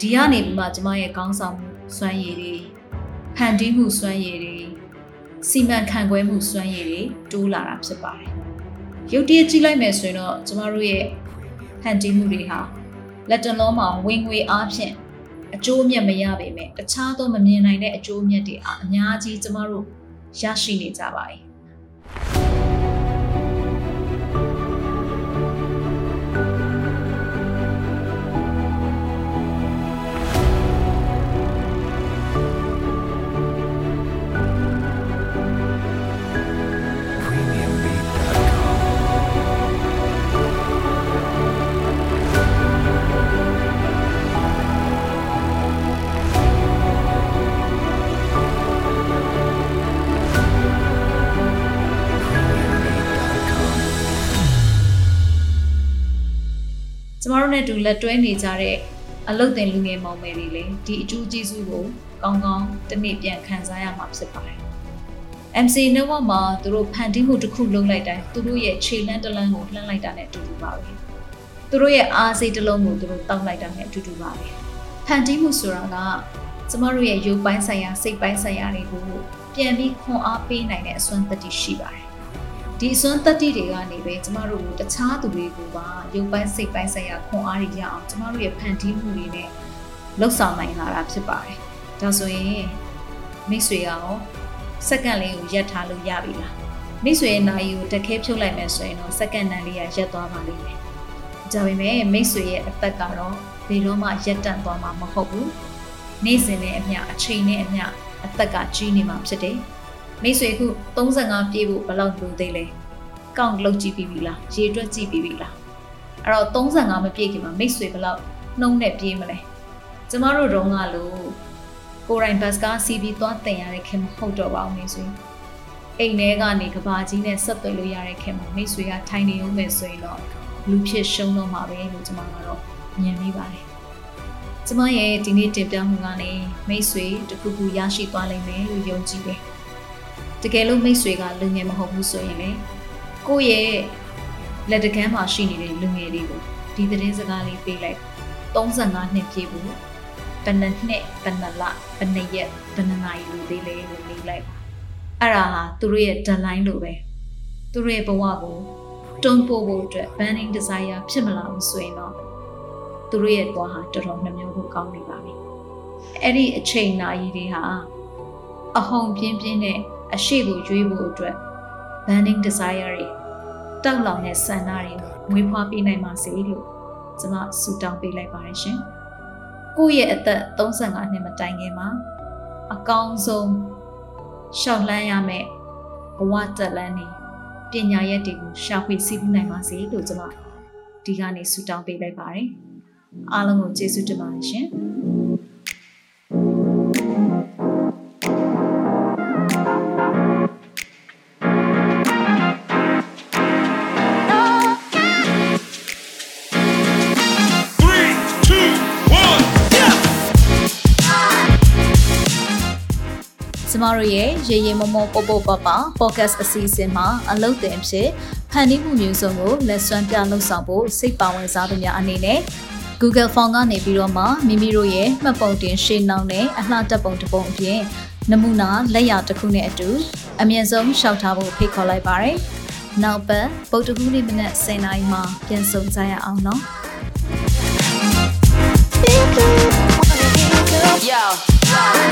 ဒီကနေပြီးမှကျမရဲ့ခေါင်းဆောင်မှုစွမ်းရည်တွေဖန်တီးမှုစွမ်းရည်တွေ စီမံခန့်ခွဲမှုစွမ်းရည်တွေတိုးလာတာဖြစ်ပါတယ်ရုပ်တရက်ကြည့်လိုက်မယ်ဆိုရင်တော့ကျမတို့ရဲ့ဖန်တီးမှုတွေဟာလက်တလုံးမှာဝင်ငွေအားဖြင့်အကျိုးအမြတ်မရပေမဲ့တခြားသောမမြင်နိုင်တဲ့အကျိုးအမြတ်တွေအများကြီးကျမတို့ရရှိနေကြပါ යි premiumbeat.com မတို့နဲ့တူလက်တွဲနေကြတဲ့အလုတ်တင်လူငယ်မောင်မယ်တွေလည်းဒီအကျိုးကျေးဇူးကိုကောင်းကောင်းတစ်နေ့ပြန်ခံစားရမှာဖြစ်ပါတယ်။ MC Network မှာသူတို့ဖန်တီးမှုတစ်ခုလုပ်လိုက်တိုင်းသူတို့ရဲ့ခြေလန်းတစ်လန်းကိုလှမ်းလိုက်တာနဲ့အတူတူပါပဲ။သူတို့ရဲ့အားစိတ်တစ်လုံးကိုသူတို့တောက်လိုက်တာနဲ့အတူတူပါပဲ။ဖန်တီးမှုဆိုတာကကျမတို့ရဲ့ရုပ်ပိုင်းဆိုင်ရာစိတ်ပိုင်းဆိုင်ရာတွေကိုပြန်ပြီးခွန်အားပေးနိုင်တဲ့အစွမ်းသတ္တိရှိပါတယ်။ ဒီအစွမ်းသတ္တိတွေကနေပဲကျမတို့ကိုတခြားသူတွေကိုပါရုပ်ပိုင်းစိတ်ပိုင်းဆိုင်ရာခွန်အားတွေရအောင်ကျမတို့ရဲ့ဖန်တီးမှုတွေနဲ့လှုပ်ဆောင်နိုင်လာတာဖြစ်ပါတယ်။ဒါဆိုရင်မိတ်ဆွေရောစက္ကန့်လေးကိုရက်ထားလို့ရပြီလား။မိတ်ဆွေရဲ့နာရီကိုတက်ခဲဖြုတ်လိုက်မယ်ဆိုရင်တော့စက္ကန့်တန်လေးကရက်သွားပါလိမ့်မယ်။ဒါပေမဲ့မိတ်ဆွေရဲ့အသက်ကတော့ဘယ်တော့မှရက်တန့်သွားမှာမဟုတ်ဘူး။နေ့စဉ်နဲ့အမျှအချိန်နဲ့အမျှအသက်ကကြီးနေမှာဖြစ်တယ်။ မိတ်ဆွေခု35ပြည့်ဖို့ဘယ်လောက်လိုသေးလဲ။ကောင့်လုပ်ကြည့်ပြီးပြီလား။ရေတွက်ကြည့်ပြီးပြီလား။အဲ့တော့35မပြည့်ခင်မှာမိတ်ဆွေဘယ်လောက်နှုံးနဲ့ပြေးမလဲ။ကျမတို့တုန်းကလို့ကိုရိုင်းဘတ်ကားစီးပြီးသွားတင်ရတဲ့ခင်မဟုတ်တော့ပါဘူးမိတ်ဆွေ။အိမ်ထဲကနေကဘာကြီးနဲ့ဆက်သွယ်လို့ရတဲ့ခင်မှာမိတ်ဆွေကထိုင်နေဦးမယ်ဆိုရင်တော့လူဖြစ်ရှုံးတော့မှာပဲလို့ကျွန်မကတော့မြင်မိပါတယ်။ကျွန်မရဲ့ဒီနေ့တင်ပြမှုကနေမိတ်ဆွေတစ်ခုခုရရှိသွားလိမ့်မယ်လို့ယုံကြည်တယ်။ တကယ်လို့မိတ်ဆွေကလူငယ်မဟုတ်ဘူးဆိုရင်လေကိုယ့်ရဲ့လက်တကမ်းမှာရှိနေတဲ့လူငယ်တွေကိုဒီသတင်းစကားလေးပေးလိုက်35နှစ်ပြည့်ဘူးဘယ်နှစ်နှစ်ဘယ်နှစ်လဘယ်နှစ်ရက်ဘယ်နှစ်နာရီလို့သေးလဲလို့လေးလိုက်ပါအဲ့ဒါဟာသူတို့ရဲ့ deadline လို့ပဲသူတို့ရဲ့ဘဝကိုတွန်းပို့ဖို့အတွက် banning desire ဖြစ်မလာဘူးဆိုရင်တော့သူတို့ရဲ့ဘဝဟာတော်တော်နှမျိုးဖို့ကောင်းနေပါပြီအဲ့ဒီအချိန်နာရီတွေဟာအဟုန်ပြင်းပြင်းနဲ့ အရှိကိုရွေးဖို့အတွက် banning desire တွေတောက်လောင်တဲ့ဆန္ဒတွေမွေးဖွားပေးနိုင်ပါစေလို့ကျွန်မဆုတောင်းပေးလိုက်ပါတယ်ရှင်။ကိုယ့်ရဲ့အသက်35နှစ်မတိုင်ခင်မှာအကောင်းဆုံးရှောက်လန်းရမယ့်ဘဝတက်လန်းနေပညာရက်တွေကိုရှာဖွေစီးပူးနိုင်ပါစေလို့ကျွန်မဒီကနေ့ဆုတောင်းပေးလိုက်ပါတယ်။အားလုံးကိုကျေးဇူးတင်ပါတယ်ရှင်။ မတို့ရဲ့ရေရင်မမောပေါပေါပပ podcast အစီအစဉ်မှာအလုတ်တင်ဖြစ်ဖန်တီးမှုမျိုးစုံကိုလက်စွမ်းပြလှုပ်ဆောင်ဖို့စိတ်ပါဝင်စားသူများအနေနဲ့ Google Form ကနေပြီးတော့မှမိမိတို့ရဲ့မှတ်ပုံတင်ရှင်းနှောင်းတဲ့အလှတက်ပုံတစ်ပုံအပြင်နမူနာလက်ရာတစ်ခုနဲ့အတူအမြင့်ဆုံးရှောက်ထားဖို့ဖိတ်ခေါ်လိုက်ပါတယ်။နောက်ပတ်ပုတ်တကူးနေ့မနက်10:00နာရီမှာပြန်ဆုံကြရအောင်နော်။ Yo.